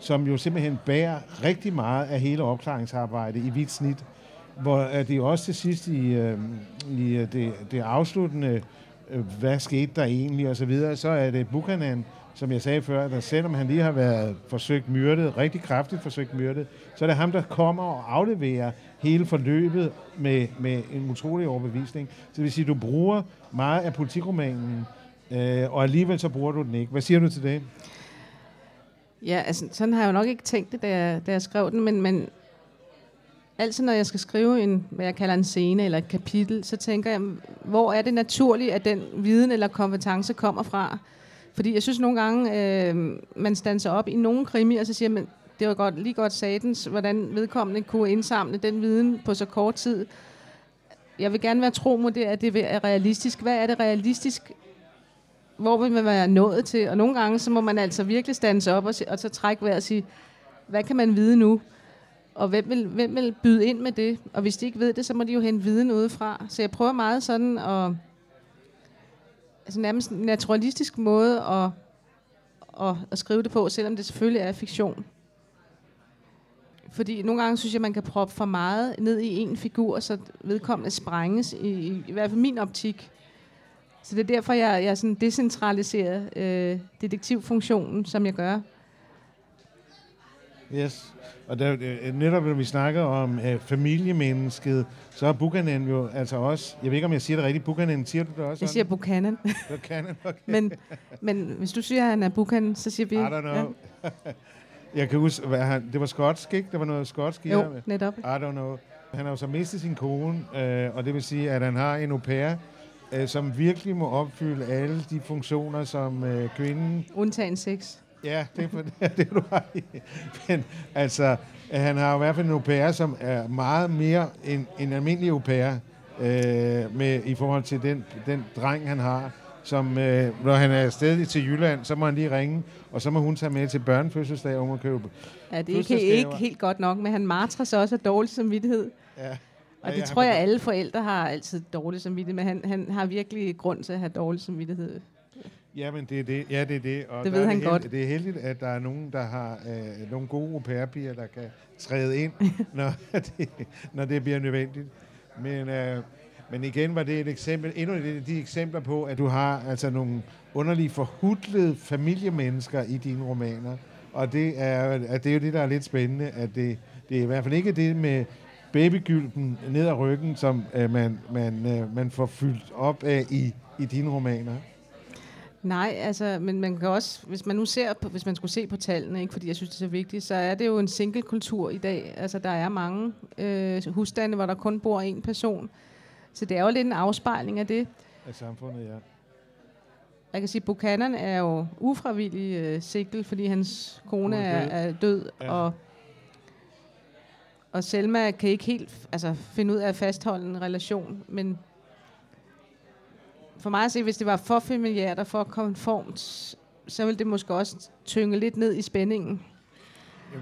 som jo simpelthen bærer rigtig meget af hele opklaringsarbejdet i vidt snit. Hvor øh, er det også til sidst i, øh, i øh, det, det afsluttende øh, hvad skete der egentlig, og så videre, så er det Buchanan, som jeg sagde før, at selvom han lige har været forsøgt myrdet, rigtig kraftigt forsøgt myrdet, så er det ham, der kommer og afleverer hele forløbet med, med en utrolig overbevisning. Så det vil sige, at du bruger meget af politikromanen, øh, og alligevel så bruger du den ikke. Hvad siger du til det? Ja, altså, sådan har jeg jo nok ikke tænkt det, da jeg, da jeg skrev den, men, men altid når jeg skal skrive en, hvad jeg kalder en scene eller et kapitel, så tænker jeg, hvor er det naturligt, at den viden eller kompetence kommer fra? Fordi jeg synes nogle gange, øh, man stanser op i nogle krimi, og så siger man, det var godt, lige godt satens, hvordan vedkommende kunne indsamle den viden på så kort tid. Jeg vil gerne være tro mod det, at det er realistisk. Hvad er det realistisk? Hvor vil man være nået til? Og nogle gange, så må man altså virkelig stands op og, og så trække vejret og sige, hvad kan man vide nu? Og hvem vil, hvem vil byde ind med det? Og hvis de ikke ved det, så må de jo hente viden udefra. Så jeg prøver meget sådan at... Altså nærmest en naturalistisk måde at, at, at skrive det på, selvom det selvfølgelig er fiktion. Fordi nogle gange synes jeg, man kan proppe for meget ned i en figur, så vedkommende sprænges, i, i, i hvert fald min optik. Så det er derfor, jeg, jeg sådan decentraliserer øh, detektivfunktionen, som jeg gør. Yes. Og der, øh, netop når vi snakker om øh, familiemennesket, så er Buchanan jo altså også, jeg ved ikke om jeg siger det rigtigt, Buchanan, siger du det også? Jeg siger Buchanan. Buchanan, okay. men, men hvis du siger, at han er Buchanan, så siger vi... I don't know. Ja. (laughs) jeg kan huske, hvad han, det var skotsk, ikke? Det var noget skotsk i Jo, ham. netop. I don't know. Han har jo så mistet sin kone, øh, og det vil sige, at han har en au pair, øh, som virkelig må opfylde alle de funktioner, som øh, kvinden Undtagen sex. Ja, det er, for, (laughs) det, det du har i. Men altså, han har i hvert fald en au pair, som er meget mere en, en almindelig au pair, øh, med, i forhold til den, den dreng, han har. Som, øh, når han er afsted til Jylland, så må han lige ringe, og så må hun tage med til børnefødselsdag og må købe Ja, det er ikke, ikke helt godt nok, men han martrer sig også af dårlig samvittighed. Ja. Og det ja, tror jeg, alle forældre har altid dårlig samvittighed, men han, han har virkelig grund til at have dårlig samvittighed. Ja, men det er det. Ja, det er det. Og Det ved er han det godt. Det er heldigt, at der er nogen, der har øh, nogle gode au der kan træde ind, (laughs) når (laughs) det, når det bliver nødvendigt. Men, øh, men igen var det et eksempel, endnu et af de eksempler på, at du har altså nogle underlige forhudlede familiemennesker i dine romaner. Og det er, at det er jo det, der er lidt spændende, at det, det er i hvert fald ikke det med babygylden ned ad ryggen, som øh, man, man, øh, man får fyldt op af i, i dine romaner. Nej, altså, men man kan også, hvis man nu ser på, hvis man skulle se på tallene, ikke, fordi jeg synes, det er så vigtigt, så er det jo en single-kultur i dag. Altså, der er mange øh, husstande, hvor der kun bor én person. Så det er jo lidt en afspejling af det. Af samfundet, ja. Jeg kan sige, at Buchanan er jo ufravillig øh, single, fordi hans kone er er, død. ja. og, og Selma kan ikke helt altså, finde ud af at fastholde en relation, men for mig at se, hvis det var for familiært og for konformt, så ville det måske også tynge lidt ned i spændingen.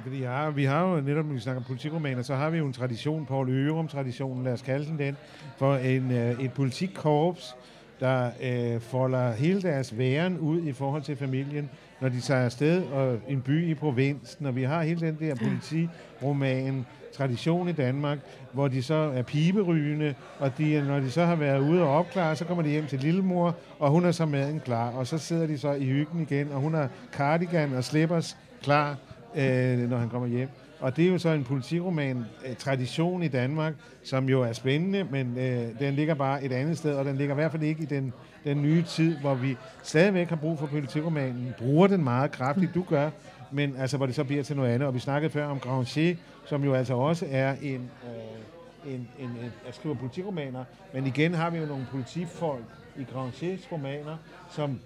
Fordi ja, har, vi har jo netop, når vi snakker politikromaner, så har vi jo en tradition, Paul Ørum-traditionen, lad os kalde den den, for en, øh, et politikkorps, der øh, folder hele deres væren ud i forhold til familien, når de tager afsted og en by i provinsen, og vi har hele den der politiroman, tradition i Danmark, hvor de så er piberygende, og de, når de så har været ude og opklare, så kommer de hjem til lillemor, og hun er så maden klar, og så sidder de så i hyggen igen, og hun har cardigan og slippers klar, øh, når han kommer hjem. Og det er jo så en politiroman-tradition øh, i Danmark, som jo er spændende, men øh, den ligger bare et andet sted, og den ligger i hvert fald ikke i den, den nye tid, hvor vi stadigvæk har brug for politiromanen, bruger den meget kraftigt, du gør, men altså, hvor det så bliver til noget andet. Og vi snakkede før om Granger, som jo altså også er en, øh, en, en, en at skrive politiromaner, men igen har vi jo nogle politifolk i Grangers romaner, som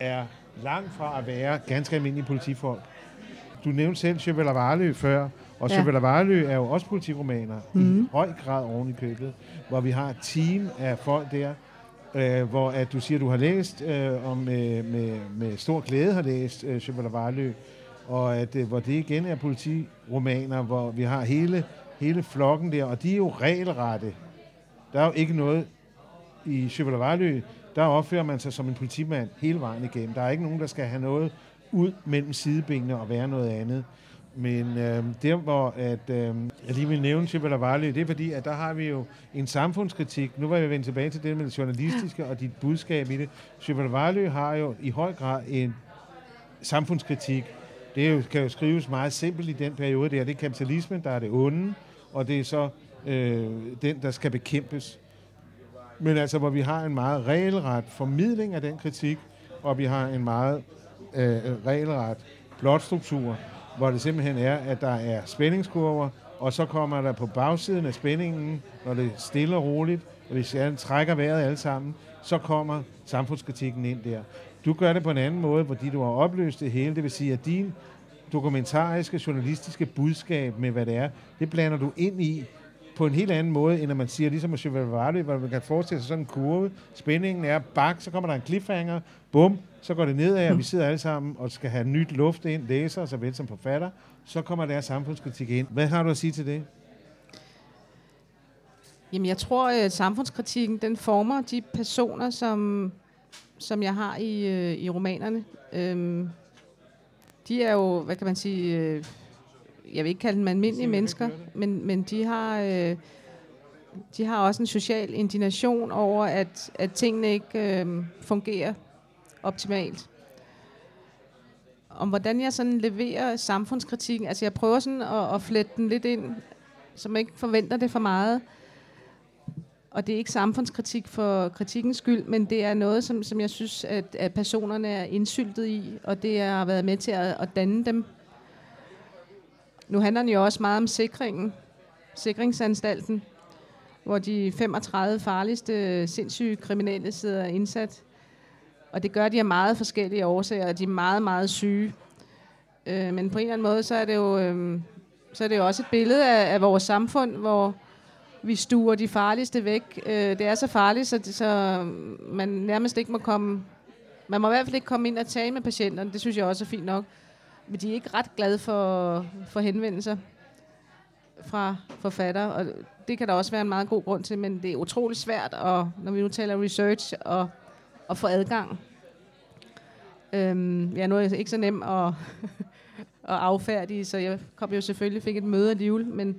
er langt fra at være ganske almindelige politifolk. Du nævnte selv Chevalier Varlø før, og ja. Chevalier Varlø er jo også politiromaner mm. i høj grad oven i købet, hvor vi har et team af folk der, øh, hvor at du siger, at du har læst, øh, og med, med, med stor glæde har læst øh, Chevalier Varlø, og at, øh, hvor det igen er politiromaner, hvor vi har hele, hele flokken der, og de er jo regelrette. Der er jo ikke noget i Chevalier Varlø, der opfører man sig som en politimand hele vejen igennem. Der er ikke nogen, der skal have noget ud mellem sidebenene og være noget andet. Men øh, der, hvor at, øh, jeg lige vil nævne Chibala Varlø, det er fordi, at der har vi jo en samfundskritik. Nu var jeg vendt tilbage til det med det journalistiske og dit budskab i det. Chibala Varlø har jo i høj grad en samfundskritik. Det jo, kan jo skrives meget simpelt i den periode der. Det er kapitalismen, der er det onde, og det er så øh, den, der skal bekæmpes. Men altså, hvor vi har en meget regelret formidling af den kritik, og vi har en meget Øh, øh, regelret blotstruktur, hvor det simpelthen er, at der er spændingskurver, og så kommer der på bagsiden af spændingen, når det er stille og roligt, og vi trækker vejret alle sammen, så kommer samfundskritikken ind der. Du gør det på en anden måde, fordi du har opløst det hele. Det vil sige, at din dokumentariske, journalistiske budskab med, hvad det er, det blander du ind i på en helt anden måde, end når man siger, ligesom at Chevalier hvor man kan forestille sig sådan en kurve. Spændingen er bak, så kommer der en cliffhanger, bum, så går det nedad, og vi sidder alle sammen og skal have nyt luft ind, læser såvel som forfatter. Så kommer der samfundskritik ind. Hvad har du at sige til det? Jamen, jeg tror, at samfundskritikken, den former de personer, som, som jeg har i, øh, i romanerne. Øhm, de er jo, hvad kan man sige, øh, jeg vil ikke kalde dem almindelige mennesker, men, men de har... Øh, de har også en social indignation over, at, at tingene ikke øh, fungerer optimalt. Om hvordan jeg sådan leverer samfundskritikken, altså jeg prøver sådan at, at flette den lidt ind, så man ikke forventer det for meget. Og det er ikke samfundskritik for kritikkens skyld, men det er noget, som, som jeg synes, at, at personerne er indsyltet i, og det har været med til at, at danne dem. Nu handler det jo også meget om sikringen, sikringsanstalten, hvor de 35 farligste sindssyge kriminelle sidder indsat. Og det gør de af meget forskellige årsager, og de er meget, meget syge. Øh, men på en eller anden måde, så er det jo, øh, så er det jo også et billede af, af vores samfund, hvor vi stuer de farligste væk. Øh, det er så farligt, så, så man nærmest ikke må komme... Man må i hvert fald ikke komme ind og tale med patienterne. Det synes jeg også er fint nok. Men de er ikke ret glade for, for henvendelser fra forfatter, og det kan der også være en meget god grund til, men det er utrolig svært, og når vi nu taler research, og, at få adgang. Øhm, ja, nu er jeg ikke så nem at, (laughs) at affærdige, så jeg kom jo selvfølgelig fik et møde alligevel, men,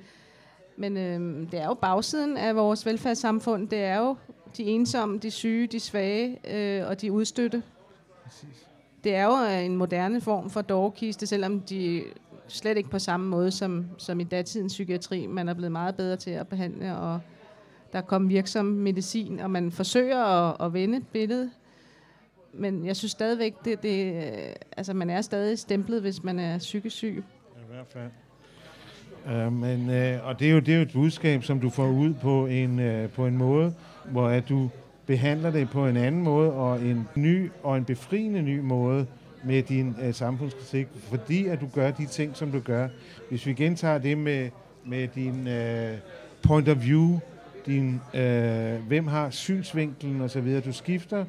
men øhm, det er jo bagsiden af vores velfærdssamfund. Det er jo de ensomme, de syge, de svage øh, og de udstøtte. Præcis. Det er jo en moderne form for dårkiste, selvom de slet ikke på samme måde som, som i datidens psykiatri. Man er blevet meget bedre til at behandle, og der er kommet virksom medicin, og man forsøger at, at vende et billede. Men jeg synes stadigvæk, det, det, øh, altså man er stadig stemplet, hvis man er psykisk syg. I hvert fald. Uh, men, uh, og det er, jo, det er jo et budskab, som du får ud på en, uh, på en måde, hvor at du behandler det på en anden måde, og en ny og en befriende ny måde, med din uh, samfundskritik, fordi at du gør de ting, som du gør. Hvis vi gentager det med, med din uh, point of view, din, øh, hvem har synsvinkelen osv., du skifter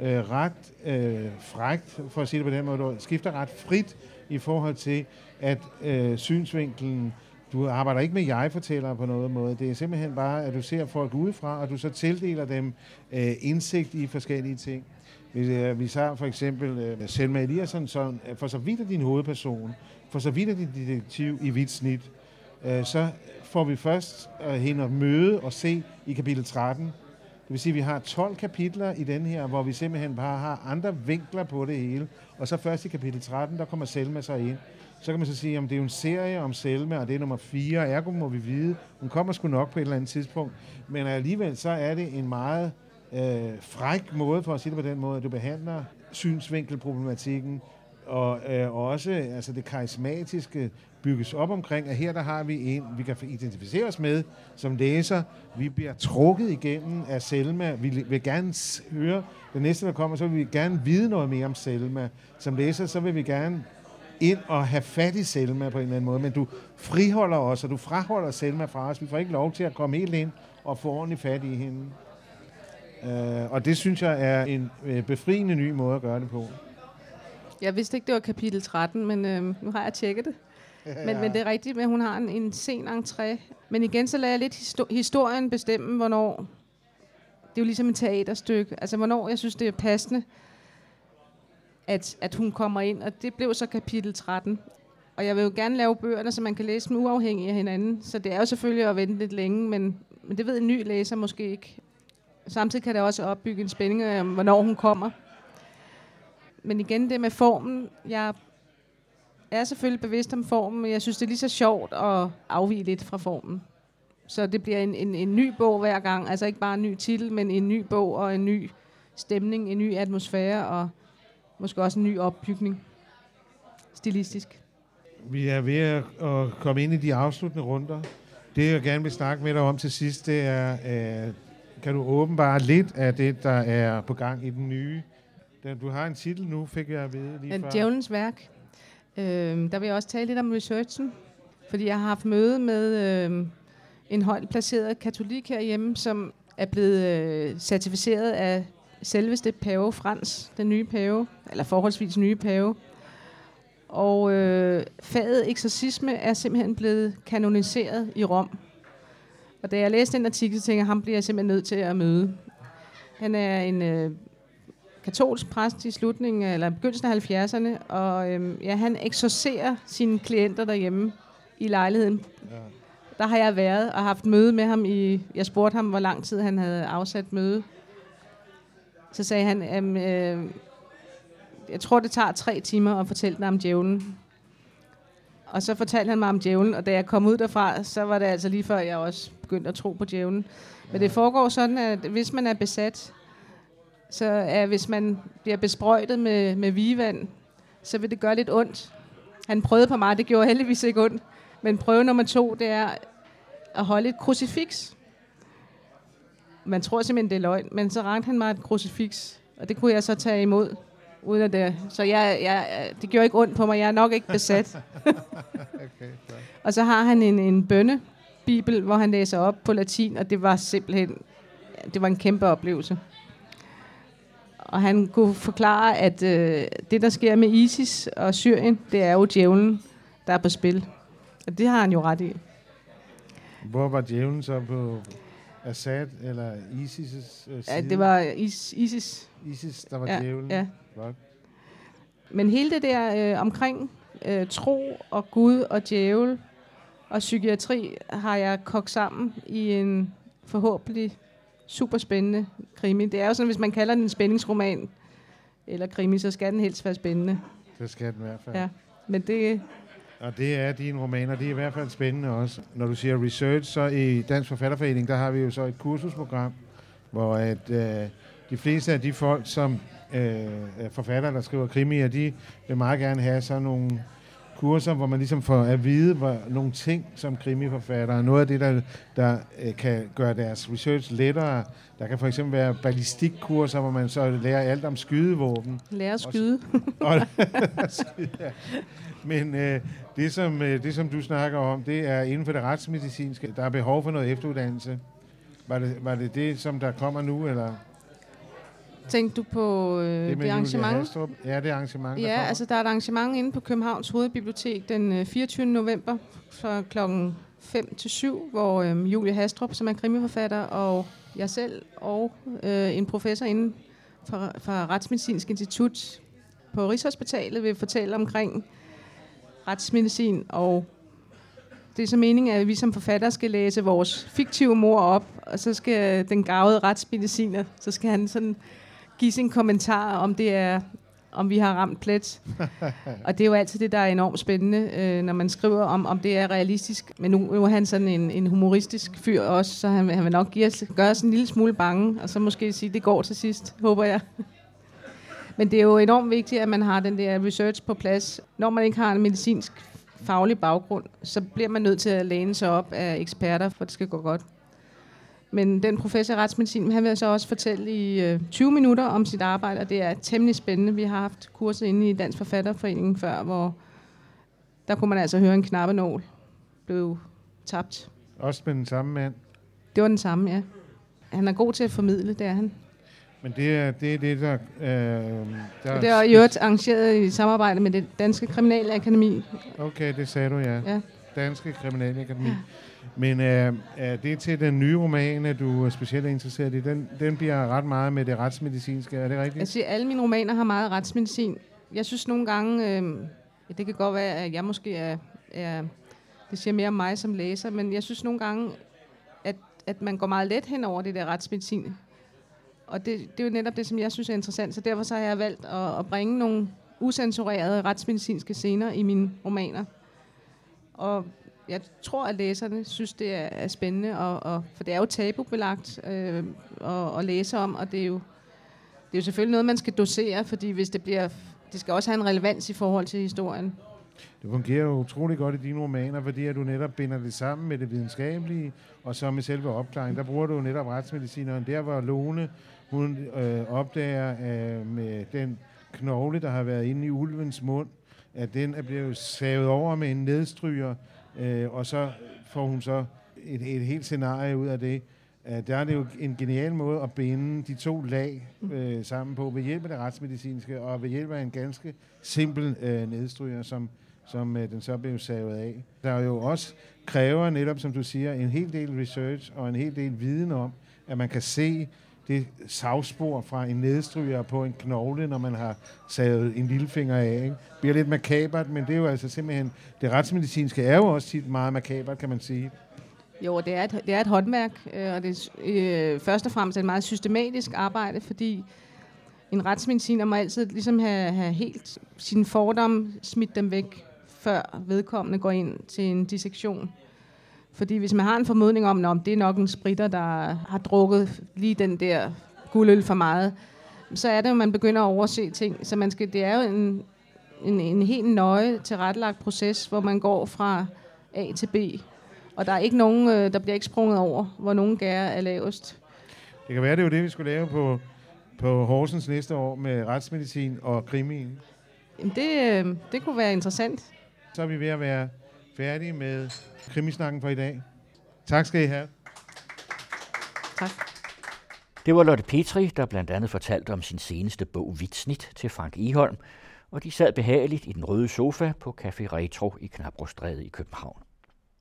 øh, ret øh, frægt, for at sige det på den måde, du skifter ret frit i forhold til, at øh, synsvinkelen du arbejder ikke med jeg-fortællere på noget måde. Det er simpelthen bare, at du ser folk udefra, og du så tildeler dem øh, indsigt i forskellige ting. Hvis øh, vi tager for eksempel øh, Selma Eliasson, som øh, for så vidt er din hovedperson, for så vidt er din detektiv i vidt snit, øh, så får vi først øh, hende at møde og se i kapitel 13. Det vil sige, at vi har 12 kapitler i den her, hvor vi simpelthen bare har andre vinkler på det hele. Og så først i kapitel 13, der kommer Selma så ind. Så kan man så sige, at det er jo en serie om Selma, og det er nummer 4, ergo må vi vide, hun kommer sgu nok på et eller andet tidspunkt. Men alligevel så er det en meget øh, fræk måde, for at sige det på den måde, at du behandler synsvinkelproblematikken, og øh, også altså det karismatiske bygges op omkring, at her der har vi en, vi kan identificere os med som læser. Vi bliver trukket igennem af Selma. Vi vil gerne høre det næste, der kommer, så vil vi gerne vide noget mere om Selma. Som læser, så vil vi gerne ind og have fat i Selma på en eller anden måde, men du friholder os, og du fraholder Selma fra os. Vi får ikke lov til at komme helt ind og få ordentligt fat i hende. Øh, og det synes jeg er en øh, befriende ny måde at gøre det på. Jeg vidste ikke, det var kapitel 13, men uh, nu har jeg tjekket det. Ja. (laughs) Men, men det er rigtigt, at hun har en, en sen entré. Men igen, så lader jeg lidt histo- historien bestemme, hvornår... Det er jo ligesom et teaterstykke. Altså, hvornår jeg synes, det er passende, at, at hun kommer ind. Og det blev så kapitel 13. Og jeg vil jo gerne lave bøgerne, så man kan læse dem uafhængigt af hinanden. Så det er jo selvfølgelig at vente lidt længe, men, men det ved en ny læser måske ikke. Samtidig kan det også opbygge en spænding om, hvornår hun kommer. Men igen det med formen. Jeg er selvfølgelig bevidst om formen, men jeg synes, det er lige så sjovt at afvige lidt fra formen. Så det bliver en, en, en ny bog hver gang. Altså ikke bare en ny titel, men en ny bog og en ny stemning, en ny atmosfære og måske også en ny opbygning. Stilistisk. Vi er ved at komme ind i de afsluttende runder. Det, jeg gerne vil snakke med dig om til sidst, det er, øh, kan du åbenbare lidt af det, der er på gang i den nye? Du har en titel nu, fik jeg at vide lige før. Djævelens værk. Øh, der vil jeg også tale lidt om researchen, fordi jeg har haft møde med øh, en højt placeret katolik herhjemme, som er blevet øh, certificeret af selveste pave Frans, den nye pave, eller forholdsvis nye pave. Og øh, faget eksorcisme er simpelthen blevet kanoniseret i Rom. Og da jeg læste den artikel, tænkte jeg, ham bliver jeg simpelthen nødt til at møde. Han er en øh, katolsk præst i slutningen, eller begyndelsen af 70'erne, og øh, ja, han eksorcerer sine klienter derhjemme i lejligheden. Ja. Der har jeg været og haft møde med ham i, jeg spurgte ham, hvor lang tid han havde afsat møde. Så sagde han, øh, jeg tror, det tager tre timer at fortælle dig om djævlen. Og så fortalte han mig om djævlen, og da jeg kom ud derfra, så var det altså lige før, jeg også begyndte at tro på djævlen. Men det foregår sådan, at hvis man er besat, så er, hvis man bliver besprøjtet med, med vigevand, så vil det gøre lidt ondt. Han prøvede på mig, det gjorde heldigvis ikke ondt. Men prøve nummer to, det er at holde et krucifix. Man tror simpelthen, det er løgn, men så ramte han mig et krucifix, og det kunne jeg så tage imod uden at det. Så jeg, jeg, det gjorde ikke ondt på mig. Jeg er nok ikke besat. (laughs) okay, og så har han en, en bønne bibel, hvor han læser op på latin, og det var simpelthen det var en kæmpe oplevelse. Og han kunne forklare, at øh, det, der sker med ISIS og Syrien, det er jo djævlen, der er på spil. Og det har han jo ret i. Hvor var djævlen så på Assad eller ISIS' side? Ja, det var Is- ISIS. ISIS, der var ja, djævlen? Ja. Godt. Men hele det der øh, omkring øh, tro og Gud og djævel og psykiatri har jeg kogt sammen i en forhåbentlig super spændende krimi. Det er jo sådan, hvis man kalder den en spændingsroman eller krimi, så skal den helst være spændende. Det skal den i hvert fald. Ja, men det... Og det er dine romaner, det er i hvert fald spændende også. Når du siger research, så i Dansk Forfatterforening, der har vi jo så et kursusprogram, hvor at, øh, de fleste af de folk, som øh, forfattere, der skriver krimier, de vil meget gerne have sådan nogle kurser, hvor man ligesom får at vide hvor, nogle ting som krimiforfattere. Noget af det, der, der øh, kan gøre deres research lettere. Der kan for eksempel være ballistikkurser, hvor man så lærer alt om skydevåben. Lærer at (laughs) skyde. ja. Men øh, det, som, øh, det, som du snakker om, det er inden for det retsmedicinske. Der er behov for noget efteruddannelse. Var det, var det det, som der kommer nu, eller? Tænkte du på øh, det, det arrangement? Ja, det arrangement, Ja, altså der er et arrangement inde på Københavns Hovedbibliotek den 24. Øh, november fra klokken 5 til 7, hvor øh, Julie Hastrup, som er krimiforfatter, og jeg selv og øh, en professor inden fra, fra Retsmedicinsk Institut på Rigshospitalet vil fortælle omkring retsmedicin og det er så meningen, at vi som forfatter skal læse vores fiktive mor op, og så skal den gavede retsmediciner, så skal han sådan give sin kommentar, om det er om vi har ramt plet. (laughs) og det er jo altid det, der er enormt spændende, øh, når man skriver om, om det er realistisk. Men nu, nu er han sådan en, en humoristisk fyr også, så han, han vil nok give os, gøre os en lille smule bange, og så måske sige, det går til sidst, håber jeg. (laughs) Men det er jo enormt vigtigt, at man har den der research på plads. Når man ikke har en medicinsk faglig baggrund, så bliver man nødt til at læne sig op af eksperter, for det skal gå godt. Men den professor i retsmedicin, han vil så også fortælle i øh, 20 minutter om sit arbejde, og det er temmelig spændende. Vi har haft kurset inde i Dansk Forfatterforening før, hvor der kunne man altså høre en knappenål blev tabt. Også med den samme mand? Det var den samme, ja. Han er god til at formidle, det er han. Men det er det, er det der, øh, der... Det er jo arrangeret i samarbejde med det Danske Kriminalakademi. Okay, det sagde du, ja. ja. Danske Kriminalakademi. Ja. Men øh, er det til den nye roman, at du er specielt interesseret i? Den, den bliver ret meget med det retsmedicinske, er det rigtigt? Jeg alle mine romaner har meget retsmedicin. Jeg synes nogle gange, øh, det kan godt være, at jeg måske er, er... Det siger mere om mig som læser, men jeg synes nogle gange, at, at man går meget let hen over det der retsmedicin. Og det, det er jo netop det, som jeg synes er interessant. Så derfor så har jeg valgt at, at bringe nogle usensurerede retsmedicinske scener i mine romaner. Og jeg tror, at læserne synes, det er, er spændende, og, og, for det er jo tabubelagt øh, at, at læse om, og det er, jo, det er jo selvfølgelig noget, man skal dosere, fordi hvis det bliver, det skal også have en relevans i forhold til historien. Det fungerer jo utrolig godt i dine romaner, fordi at du netop binder det sammen med det videnskabelige, og så med selve opklaringen. Der bruger du netop retsmedicineren. Der var Lone, hun øh, opdager øh, med den knogle, der har været inde i ulvens mund, at den er blevet savet over med en nedstryger, øh, og så får hun så et, et helt scenarie ud af det. Øh, der er det jo en genial måde at binde de to lag øh, sammen på ved hjælp af det retsmedicinske og ved hjælp af en ganske simpel øh, nedstryger, som, som øh, den så blev savet af. Der er jo også kræver netop, som du siger, en hel del research og en hel del viden om, at man kan se det savspor fra en nedstryger på en knogle, når man har savet en lillefinger af. Ikke? Det bliver lidt makabert, men det er jo altså simpelthen... Det retsmedicinske er jo også tit meget makabert, kan man sige. Jo, det er et, det er et håndværk, øh, og det er øh, først og fremmest et meget systematisk arbejde, fordi en retsmediciner må altid ligesom have, have helt sine fordomme smidt dem væk, før vedkommende går ind til en dissektion. Fordi hvis man har en formodning om, at det er nok en spritter, der har drukket lige den der guldøl for meget, så er det at man begynder at overse ting. Så man skal, det er jo en, en, en helt nøje tilrettelagt proces, hvor man går fra A til B. Og der er ikke nogen, øh, der bliver ikke sprunget over, hvor nogen gære er lavest. Det kan være, det er jo det, vi skulle lave på, på Horsens næste år med retsmedicin og krimien. Jamen det, øh, det kunne være interessant. Så er vi ved at være færdige med krimisnakken for i dag. Tak skal I have. Tak. Det var Lotte Petri, der blandt andet fortalte om sin seneste bog Vitsnit til Frank Eholm, og de sad behageligt i den røde sofa på Café Retro i Knabrostræde i København.